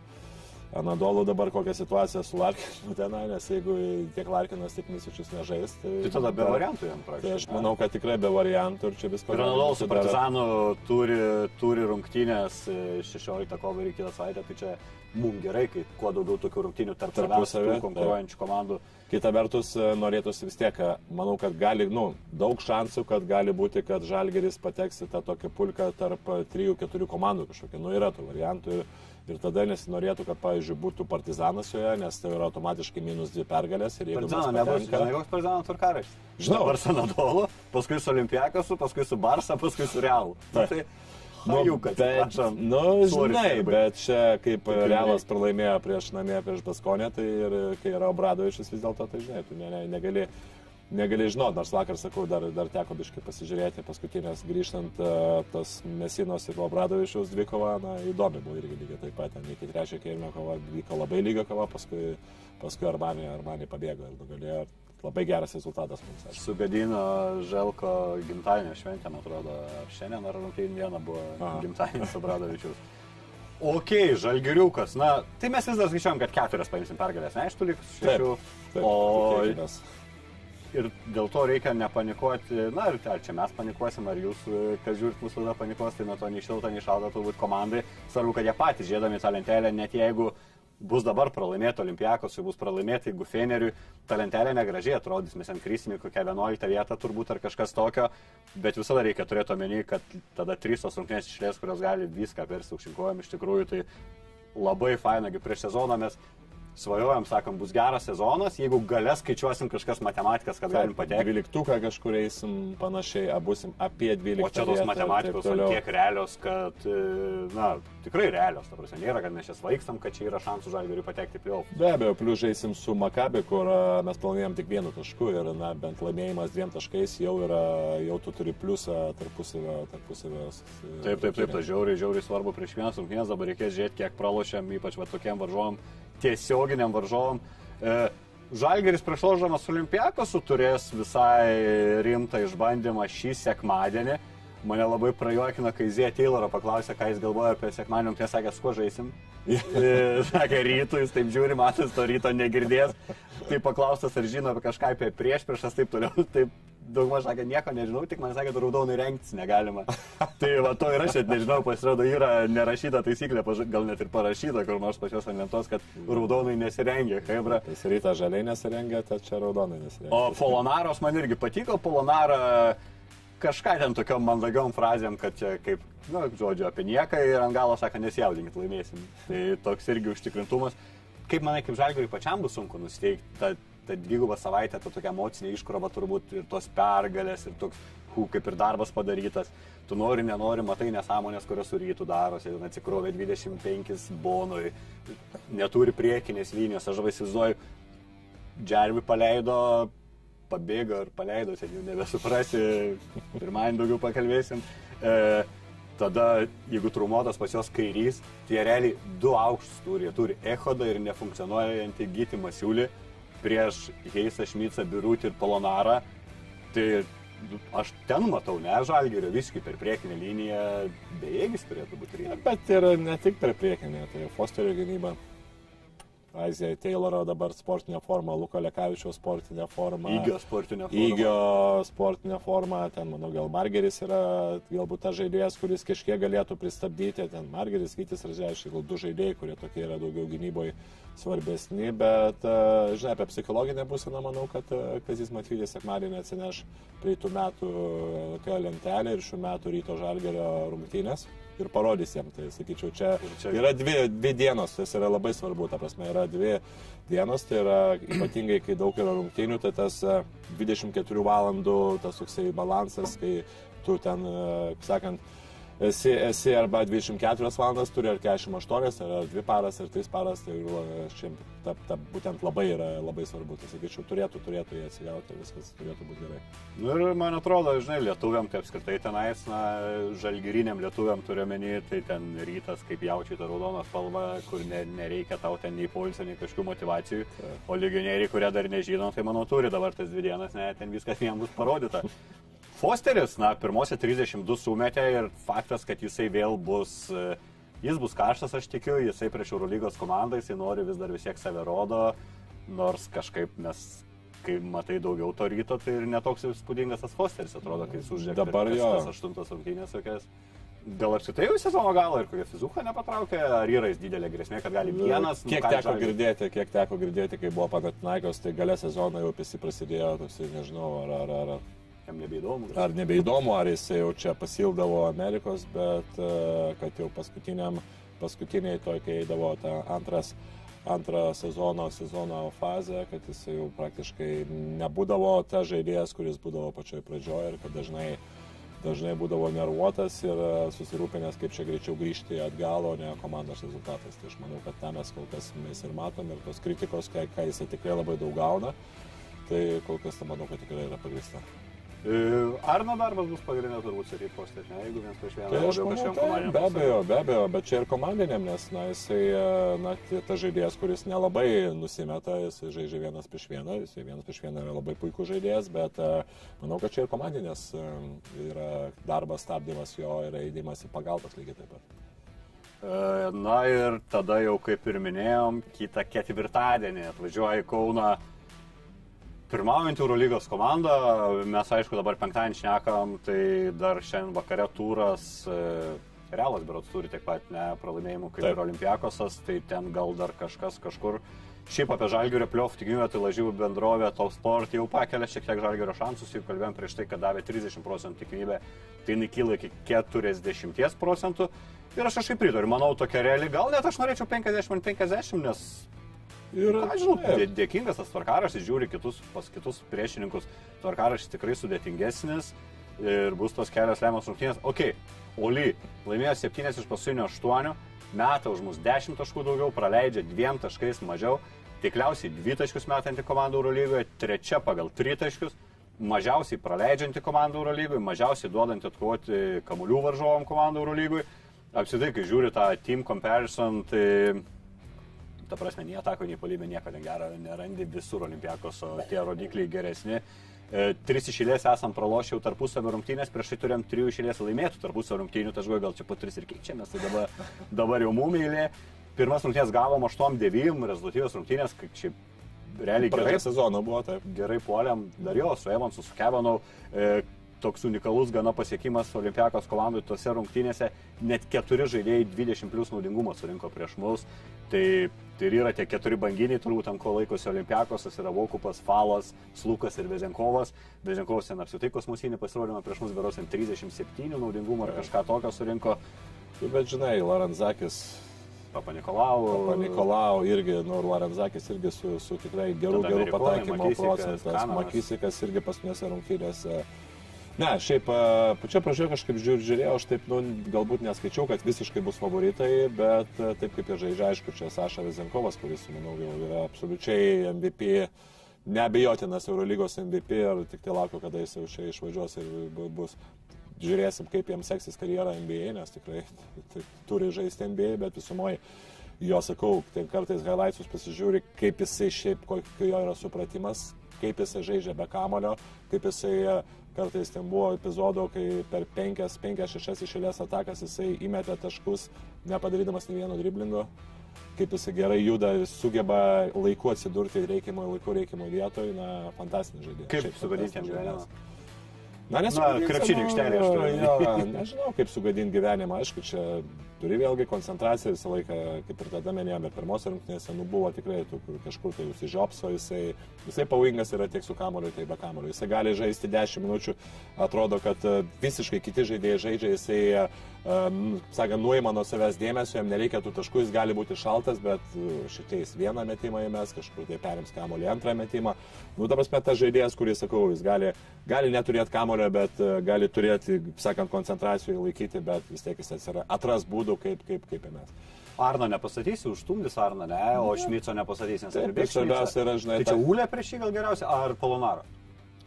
Anadolu dabar kokią situaciją su Larkinu [LAUGHS] tenai, nes jeigu tiek Larkinas, tiek Misičius nežais, tai... Tai tada be variantų jam Tai praktiškai. aš manau, kad tikrai be variantų ir čia visko... Ir gali Anadolu su Partizanu turi, turi rungtynės e, 16 kovo ir kitą savaitę, tai čia mums gerai, kai kuo daugiau tokių rungtynių tarp tų konkuruojančių komandų. Kita vertus, e, norėtųsi vis tiek, e, manau, kad gali, nu, daug šansų, kad gali būti, kad Žalgeris pateks į tą tokią pulką tarp 3-4 komandų kažkokia. Nu, yra tų variantų ir, ir tada nesinorėtų, kad, pavyzdžiui, būtų partizanas joje, nes tai yra automatiškai minus dvi pergalės. Partizano nebus, žinai, koks Partizano turkaras. Žinau. Dabar su Nadolu, paskui su Olimpiakasu, paskui su Barsa, paskui su Realu. Na. Tai, nu, jau, kad bet, nu, žinai, bet čia kaip Taip, Realas pralaimėjo prieš namie, prieš Baskonę, tai ir kai yra Obradovičius vis dėlto, tai žinai, tu ne, ne, negali, negali žinoti, nors vakar sakau, dar, dar teko biškai pasižiūrėti paskutinės grįžtant uh, tas Mesinos ir Obradovičiaus dvikova, na, įdomi buvo irgi lygiai taip pat, ten iki trečio kėlinio kova vyko labai lyga kova, paskui, paskui Armanė, Armanė pabėgo ir nugalėjo. Labai geras rezultatas mums. aišku. Sugadino Želko gimtadienio šventę, man atrodo, šiandien ar rungtynį dieną buvo gimtadienis Obradovičius. Ok, žalgiriukas. Na, tai mes vis dar skaičiuojam, kad keturias paimsim pergalės, ne, iš tų likus šešių. Taip, O tikėkimės. Ir dėl to reikia nepanikuoti, na, ar, ar čia mes panikuosim, ar jūs, e, kas žiūrit mūsų tada panikuos, tai nuo to nei šilta, nei šalta turbūt komandai. Svarbu, kad jie patys žiedami tą lentelę, net jeigu bus dabar pralaimėti Olimpiakos, bus pralaimėti Gufeneriui, ta lentelė negražiai atrodys, mes ant krysime kokią 11 vietą turbūt ar kažkas tokio, bet visada reikia turėti omeny, kad tada trys tos rungtynės išlės, kurios gali viską persi aukšinkuojam, iš tikrųjų tai labai fainagi prieš sezoną mes svajojam, sakom, bus geras sezonas, jeigu galės skaičiuosim kažkas matematikas, kad galim patekti. Dvyliktuką kažkur eisim panašiai, abusim apie 12. O čia tos matematikos taip toliau. tiek realios, kad, e, na, tikrai realios, ta prasme, nėra, kad mes čia svaikstam, kad čia yra šansų žalgeriui patekti į playoff. Be abejo, plius žaisim su Makabi, kur a, mes planuojam tik vienu tašku ir, na, bent laimėjimas dviem taškais jau yra, jau tu turi pliusą tarpusavio, tarpusavio. s- Taip, taip, taip, tas žiauriai, žiauriai svarbu prieš vienas rungtynės, dabar reikės žiūrėti, kiek pralošiam, ypač va tokiem varžovom, tiesioginiam varžovom. E, Žalgeris prieš ložamas Olimpiakosu turės visai rimtą išbandymą šį sekmadienį. Mane labai prajuokino, kai Zė Tayloro paklausė, ką jis galvoja apie sekmadienį, tai sakė, su kuo žaisim. [LAUGHS] Sakė, rytų, jis taip žiūri, matas to ryto negirdės. Tai paklaustas, ar žino apie kažką apie prieš priešas, taip toliau. [LAUGHS] Taip daugmaž sakė, nieko nežinau, tik man sakė, raudonai rengtis negalima. [LAUGHS] Tai va to ir aš net nežinau, pasirodo, yra nerašyta taisyklė, gal net ir parašyta kur nors pačios ant lentos, kad raudonai nesirengia, hebra. Tas rytas žaliai nesirengia, tai čia raudonai nesirengia. O Polonaros man irgi patiko, Polonara kažką ten tokiom mandagiom frazėm, kad čia kaip, na, žodžiu, apie nieką ir ant galo sako, nesijaudinkit, laimėsim. Tai toks irgi užtikrintumas. Kaip manai, kaip žalgariui pačiam bus sunku nusteikti tą, tą dvigubą savaitę, tą tokią emocinę iškrovą turbūt ir tos pergalės ir toks, hu, kaip ir darbas padarytas. Tu nori, nenori, matai nesąmonės, kurios su rytų darosi, atsikrovė 25 bonui, neturi priekinės linijos, aš įsivaizduoju, Džervi paleido, pabėgo ir paleido, ten jau nebesuprasi, pirmąjį daugiau pakalbėsim. E, tada, jeigu trumuotas pas jos kairys, tai jie realiai du aukštus turi. Jie turi Echodą ir nefunkcionuojantį Gyti Masiulį prieš Heisą Šmicą, Birutį ir Polonarą. Tai aš ten matau, ne Žalgerio, viskai per priekinę liniją, bejėgis turėtų būti rytas. Bet ir ne tik per priekinę, tai Fosterio gynyba. Aizija Tayloro dabar sportinė forma, Luko Lekavičiaus sportinė forma. Įgio sportinio forumo. Įgio sportinė forma, ten, manau, gal Margeris yra galbūt tas žaidėjas, kuris kažkiek galėtų pristabdyti, ten Margeris, Kytis ir Žaišiai, gal du žaidėjai, kurie tokie yra daugiau gynyboje svarbesni, bet, e, žinai, apie psichologinę būseną manau, kad e, Kazis Matvytis sekmadienį atsineš praeitų metų LKL lentelę ir šių metų ryto žalgerio rungtynės ir parodys jam. Tai sakyčiau, čia, čia- yra dvi, dvi dienos, tas yra labai svarbu, ta prasme, yra dvi dienos, tai yra ypatingai, kai daug yra rungtynių, tai tas e, 24 valandų, tas toksai balansas, kai tu ten, e, sakant, esi, esi arba 24 valandas turi, ar 48, ar 2 paras, ar 3 paras, tai e, šiandien ta, ta, būtent labai yra labai svarbu. Tai sakyčiau, turėtų, turėtų jie atsigauti, viskas turėtų būti gerai. Nu ir man atrodo, žinai, lietuviam tai apskritai tenais, na, žalgyriniam lietuviam turiu menį, tai ten rytas, kaip jaučiai tą raudoną spalvą, kur ne, nereikia tau ten nei polsio, nei kažkokių motivacijų. O legionieriai, kurie dar nežino, tai manau turi dabar tas dvi dienas, ne, ten viskas jiems bus parodyta. Fosteris, na, pirmosios 32 sumetė ir faktas, kad jisai vėl bus, e, jis bus karštas, aš tikiu, jisai prieš Eurolygos komandą, jisai nori vis dar vis tiek save rodo, nors kažkaip mes, kai matai daugiau to ryto, tai ir netoks įspūdingas tas Fosteris atrodo, kai jis uždegė Dabar jo. aštuntas rungtynės tokias. Gal apsitai jau sezono galą ir kokią fizuką nepatraukė, ar yra jis didelė grėsmė, kad gali vienas... Kiek nukalti teko Žalgirį? girdėti, kiek teko girdėti, kai buvo Panatinaikos, tai gale sezono jau visi prasidėjo, toksai, nežinau, ar, ar, ar, Jam nebeįdomu. ar nebeįdomu, ar jis jau čia pasildavo Amerikos, bet e, kad jau paskutiniam, paskutiniai toj, kai eidavo ta antras, antrą sezono, sezono fazę, kad jis jau praktiškai nebūdavo ta žaidėjas, kuris būdavo pačioj pradžioje ir kad dažnai, dažnai būdavo nervuotas ir susirūpinęs, kaip čia greičiau grįžti atgal, o ne komandos rezultatas. Tai aš manau, kad tą mes kol kas mes ir matom ir tos kritikos, ką, ką jisai tikrai labai daug gauna, tai kol kas, tai manau, kad tikrai yra pagrįsta. E, Arno darbas bus pagrindinė turbūt sakyti postė, ne? Jeigu vienas prieš vieną, Tai aš manau, tai, be abejo, be abejo, bet čia ir komandiniam, nes, na, jisai, e, na, tas žaidėjas, kuris nelabai nusimeta, jisai žaidžia vienas prieš vieną, jisai vienas prieš vieną yra labai puikus žaidėjas, bet e, manau, kad čia ir komandinės yra darbas, stabdymas jo ir eidimas į pagalbas lygiai taip pat. Na ir tada jau kaip ir minėjom, kitą ketvirtadienį atvažiuoja į Kauną pirmaujantį Eurolygos komandą. Mes aišku dabar penktadienį šnekam, tai dar šiandien vakare turas. e, Realas berots turi tiek pat ne pralaimėjimų kaip Taip. ir Olimpiakosas, tai ten gal dar kažkas kažkur. Šiaip apie Žalgirio pliov tikimybę, tai lažybų bendrovė Top Sport jau pakelia šiek tiek Žalgirio šansus, jau kalbėjom prieš tai, kad davė 30 procentų tikimybę, tai jinai kyla iki 40 procentų. Ir aš kažkaip pritariu, manau, tokia reali, gal net aš norėčiau 50-50, nes Ir, Aš žinau, dė- dėkingas tas tvarkaraštis, žiūri kitus, pas kitus priešininkus, tvarkaraštis tikrai sudėtingesnis ir bus tos kelios lemiamos rungtynės. Ok, Oli laimėjo 7 iš paskutinio 8, meta už mus 10 taškų daugiau, praleidžia 2 taškais mažiau, tikriausiai 2 taškus metanti komanda Eurolygoje, trečia pagal 3 taškus, mažiausiai praleidžianti komanda Eurolygoje, mažiausiai duodanti atkovoti kamuolių varžovom komanda Eurolygoje. Apsitai, kai žiūri tą team comparison, tai ta prasme, nei atako, nei polime nieko negero nerandi, visur olimpiakos, o tie rodikliai geresni. E, Tris išėlės esam pralošę jau tarpusavio rungtynės, prieš tai turėjom trijų išėlės laimėtų tarpusavio rungtynių, tai aš galvoju, gal čia po tris ir keičiamės, tai dabar, dabar jau mumėlė. Pirmas rungtynės gavom 8-9, rezultatyvios rungtynės, kaip čia realiai gerai pradžia sezono buvo taip. gerai puolėm, dar jo, su Evansu, su Kevinau. E, toks unikalus gana pasiekimas Olimpiakos komandai tose rungtynėse. Net keturi žaidėjai 20 plus naudingumo surinko prieš mus. Tai, tai ir yra tie keturi banginiai, turbūt ant ko laikosi Olimpiakos, tas yra Vokupas, Falas, Slukas ir Vezenkovas. Vezenkovas ten apsitai kosmosinį pasirodymą prieš mus beros 37 naudingumo ar kažką tokio surinko. Bet žinai, Laranzakis Papa Nikolau. Papa Nikolau irgi, nu, Larenzakis irgi su, su tikrai geru, geru pataikymo procentas. Makisikas irgi paskutinėse rungtynėse. Ne, šiaip pačia pradžioje kažkaip žiūr, žiūrėjau, aš taip, nu, galbūt neskaičiau, kad visiškai bus favoritai, bet taip kaip jie žaidžia, aišku, čia Saša Vezenkovas, kuris, manau, jau yra absoliučiai MVP, neabejotinas Eurolygos MVP ir tik tai laukiu, kada jis jau čia išvažiuos ir bu- bus. Žiūrėsim, kaip jiems seksis karjera NBA, nes tikrai [LAUGHS] tai, turi žaisti NBA, bet visumoje jo sakau, tai kartais highlightsus pasižiūri, kaip jisai šiaip, kokio jo yra supratimas, kaip jisai žaidžia be kamulio, kaip jisai kartais ten buvo epizodų, kai per 5-6 išėlės atakas jisai įmetė taškus, nepadarydamas nei vieno driblingo, kaip jisai gerai juda ir sugeba laiku atsidurti reikiamoje laiku, reikiamoje vietoje, na, fantastinis žaidėjas. Kaip sugadinti gyvenimą? Na, aš turiu omeny. jo, Nežinau, kaip sugadinti gyvenimą, aišku, čia turi vėlgi koncentraciją visą laiką, kaip ir tada minėjome, ir pirmos rungtynėse, nu buvo tikrai tų, kur kažkur tai užsižiopso, jisai, jisai pavojingas yra tiek su kamoliu, tiek be kamoliu. Jisai gali žaisti 10 minučių, atrodo, kad e, visiškai kiti žaidėjai žaidžia, jisai, um, sakant, nuima nuo savęs dėmesio, jam nereikia tų taškų, jis gali būti šaltas, bet šitais vieną metimą įmes, kažkur tai perims kamolį antrą metimą. Nu, dabar mes tas žaidėjas, kuris, sakau, jis gali, gali neturėti kamolio, bet gali turėti, sakant, koncentracijoje laikyti, bet vis tiek jis atsira- atras būdų, kaip, kaip, kaip mes. Arno nepastatysi, užstumdys Arno, ne, o Šmico nepastatysi, nes Taip, ir bet svarbiausia yra, žinai, Tai čia ta- Ulė prieš jį gal geriausia, ar Polonaro?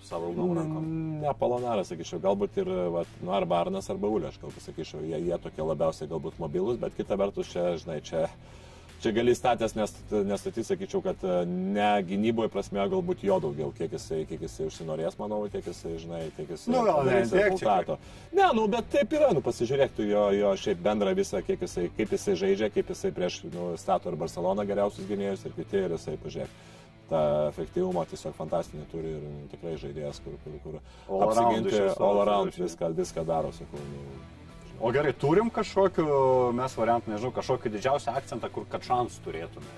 Savo ilgom rankom. Ne Polonaras, sakyčiau, galbūt ir, vat, nu, arba Arnas, arba Ulė, aš galbūt sakyčiau, jie, jie tokie labiausiai galbūt mobilus, bet kita vertus čia, žinai, čia, čia gali statęs nestatyti, sakyčiau, kad e, ne gynyboje prasme galbūt jo daugiau, kiek jisai, kiek jisai užsinorės, manau, tiek jisai, žinai, tiek jisai Nu, gal ne rezultato. Ne, nu, bet taip yra, nu, pasižiūrėk tu jo, jo šiaip bendrą visą, kiek jisai, kaip jisai žaidžia, kaip jisai prieš, nu, stato ir Barcelona geriausius gynėjus ir kiti, ir jisai, pažiūrėk, tą efektyvumą tiesiog fantastinį turi ir tikrai žaidėjas, kur, kur, kur All around apsiginti, all around viską, viską daro, sakau. Nu, O gerai, turim kažkokiu, mes variant, nežinau, kažkokį didžiausią akcentą, kur kad šansų turėtume.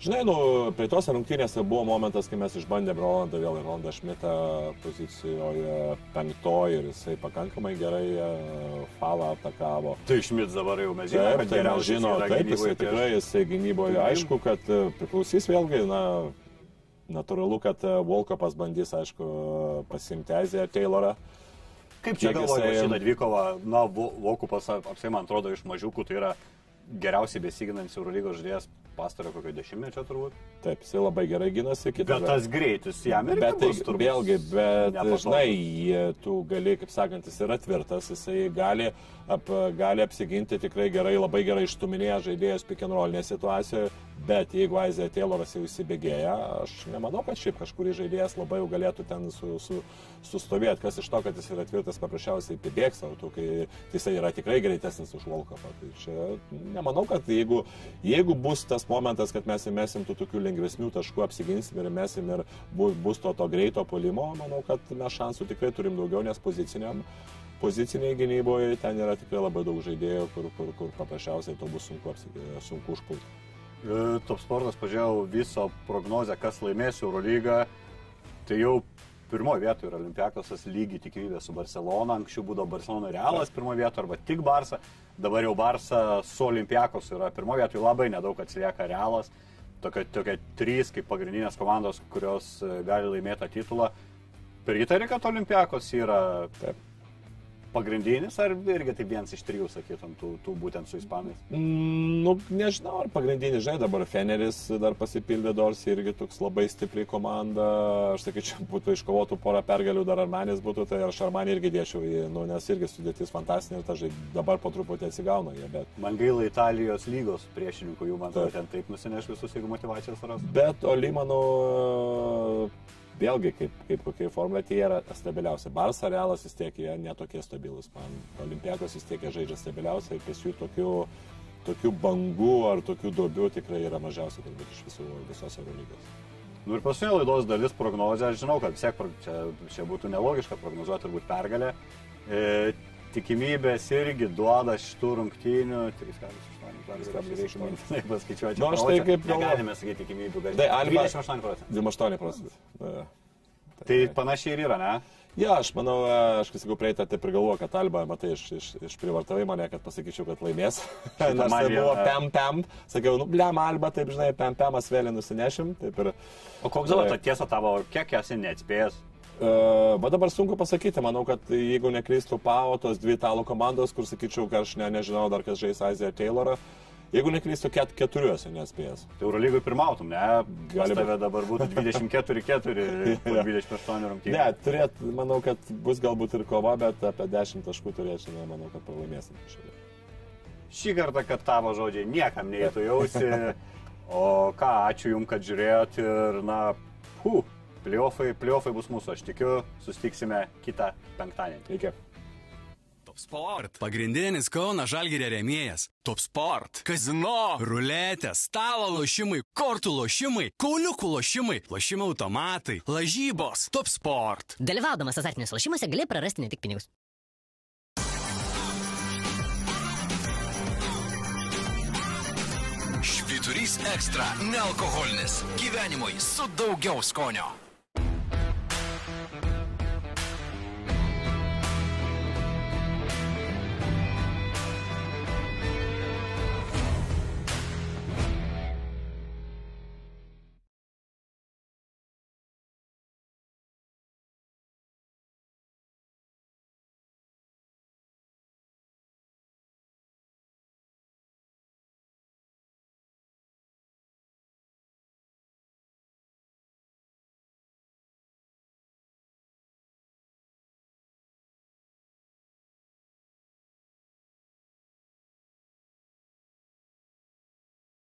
Žinai, nu, prie tos rungtynėse buvo momentas, kai mes išbandėm Rolandą vėl ir Rolandą Šmitą pozicijoje penktoji ir jisai pakankamai gerai e, falą atakavo. Tai Šmits dabar jau mes žinome, Taip, tai mes žino, taip, jisai prieš- tikrai, jisai gynyboje, Gynybą. aišku, kad e, priklausys vėlgi, na, natūralu, kad e, Volkopas bandys, aišku, pasimti Aziją Taylorą. Kaip čia Kiek galvoju, jisai- šitą dvikovą, na, Vo- Vokupas apsiai, man atrodo, iš mažiukų tai yra geriausiai besiginantis Eurolygos žaidėjas pastarojo kokio dešimtmečio turbūt. Taip, jisai labai gerai gynasi, kita Bet tas greitis jam ir Bet tai, vėlgi, bet nepatogus. žinai, tu gali, kaip sakant, jis yra tvirtas, jisai gali, ap, gali apsiginti tikrai gerai, labai gerai ištuminėję žaidėjas pikenrolinėje situacijoje, bet jeigu Aizė Tayloras jau įsibėgėja, aš nemanau, kad šiaip kažkurį žaidėjas labai jau galėtų ten su, su, sustovėti, kas iš to, kad jis yra tvirtas, paprasčiausiai pibėgs, o tu, kai tai jisai yra tikrai greitesnis už Volkopą. Tai čia nemanau, kad jeigu, jeigu bus tas momentas, kad mes įmesim tų tokių lengvesnių taškų, apsiginsim ir mesim ir bus, bus to, to greito polimo, manau, kad mes šansų tikrai turim daugiau, nes poziciniam. Poziciniai gynyboje ten yra tikrai labai daug žaidėjų, kur, kur, kur paprasčiausiai to bus sunku, apsi- sunku užpulti. E, Top sportas pažiūrėjau viso prognozę, kas laimės Eurolygą. Tai jau pirmoje vietoje yra Olimpiakosas lygiai tikimybė su Barcelona. Anksčiau būdavo Barcelona Realas pirmoje vietoje arba tik Barsa. Dabar jau Barsa su Olimpiakos yra pirmoje vietoje, labai nedaug atsilieka Realas. Tokia, tokia trys kaip pagrindinės komandos, kurios e, gali laimėti tą titulą. Pritari, kad Olimpiakos yra Taip. Pagrindinis ar irgi tai vienas iš trijų, sakytum, tų, tų būtent su Ispanais? Mm, Nu, nežinau, ar pagrindinis, žinai, dabar Feneris dar pasipildė Dors irgi toks labai stipri komanda. Aš sakyčiau, būtų iškovotų porą pergalių, dar Armanis būtų, tai aš Armanį irgi dėčiau, į, nu, nes irgi sudėtis fantasinė ir ta žai, dabar po truputį atsigauna jie, bet Man gaila Italijos lygos priešininkų, jų man atrodo, ten taip nusineš visus, jeigu motivacijos ras. Bet Oli, manau, vėlgi, kaip, kaip kokia formulė, tai yra stabiliausia. Barça realas vis tiek jie netokie stabilus. Man Olimpiakos vis tiek jie žaidžia stabiliausiai, pas jų tokių, tokių bangų ar tokių duobių tikrai yra mažiausiai turbūt iš visų, visos Eurolygos. Nu ir paskutinė laidos dalis prognozė, aš žinau, kad vis tiek čia, čia būtų nelogiška prognozuoti turbūt pergalę. E, tikimybės irgi duoda šitų rungtynių 3,8 reikia mintinai paskaičiuoti. Nu, aš tai kaip galvoju. Negalime sakyti tikimybių, Tai Alba- 28 procentų. 28 procentų. Na, Tai panašiai ir yra, ne? Ja, aš manau, aš kai sakau praeitą, taip ir galvoju, kad Alba, matai, iš, iš, išprivartavai mane, kad pasakyčiau, kad laimės. [LAUGHS] Nors tai buvo pem pem. Sakiau, nu, blem, Alba, taip žinai, pem pemas vėlį nusinešim. Taip ir... O koks dabar ta tiesa tavo, kiek esi neatspėjęs? Bet dabar sunku pasakyti, manau, kad jeigu neklystų Pau, tos dvi italų komandos, kur sakyčiau, kad aš ne, nežinau dar, kas žais Aziją Taylorą, jeigu neklystų ket, keturiuose nespėjęs. Tai Eurolygoj pirmautum, ne? Būt. tave dabar būtų 24-4 [LAUGHS] po Jo. 28 rungtynių. Ne, turėt, manau, kad bus galbūt ir kova, bet apie 10 taškų turėčiau, manau, kad pralaimėsim. Šiandien. Šį kartą, kad tavo žodžiai niekam neįtų jausi. [LAUGHS] O ką, ačiū Jums, kad žiūrėjot ir, na, hu, pliofai, pliofai bus mūsų, aš tikiu, sustiksime kitą penktadienį. Iki. Top Sport. Pagrindinis Kauno Žalgirio rėmėjas. Top Sport. Kazino. Ruletė. Stalo lošimai. Kortų lošimai. Kauliukų lošimai. Lošimų automatai. Lažybos. Top Sport. Dalyvaudamas azartiniuose lošimuose gali prarasti ne tik pinigus. Švyturys ekstra - nealkoholinis. Gyvenimui su daugiau skonio.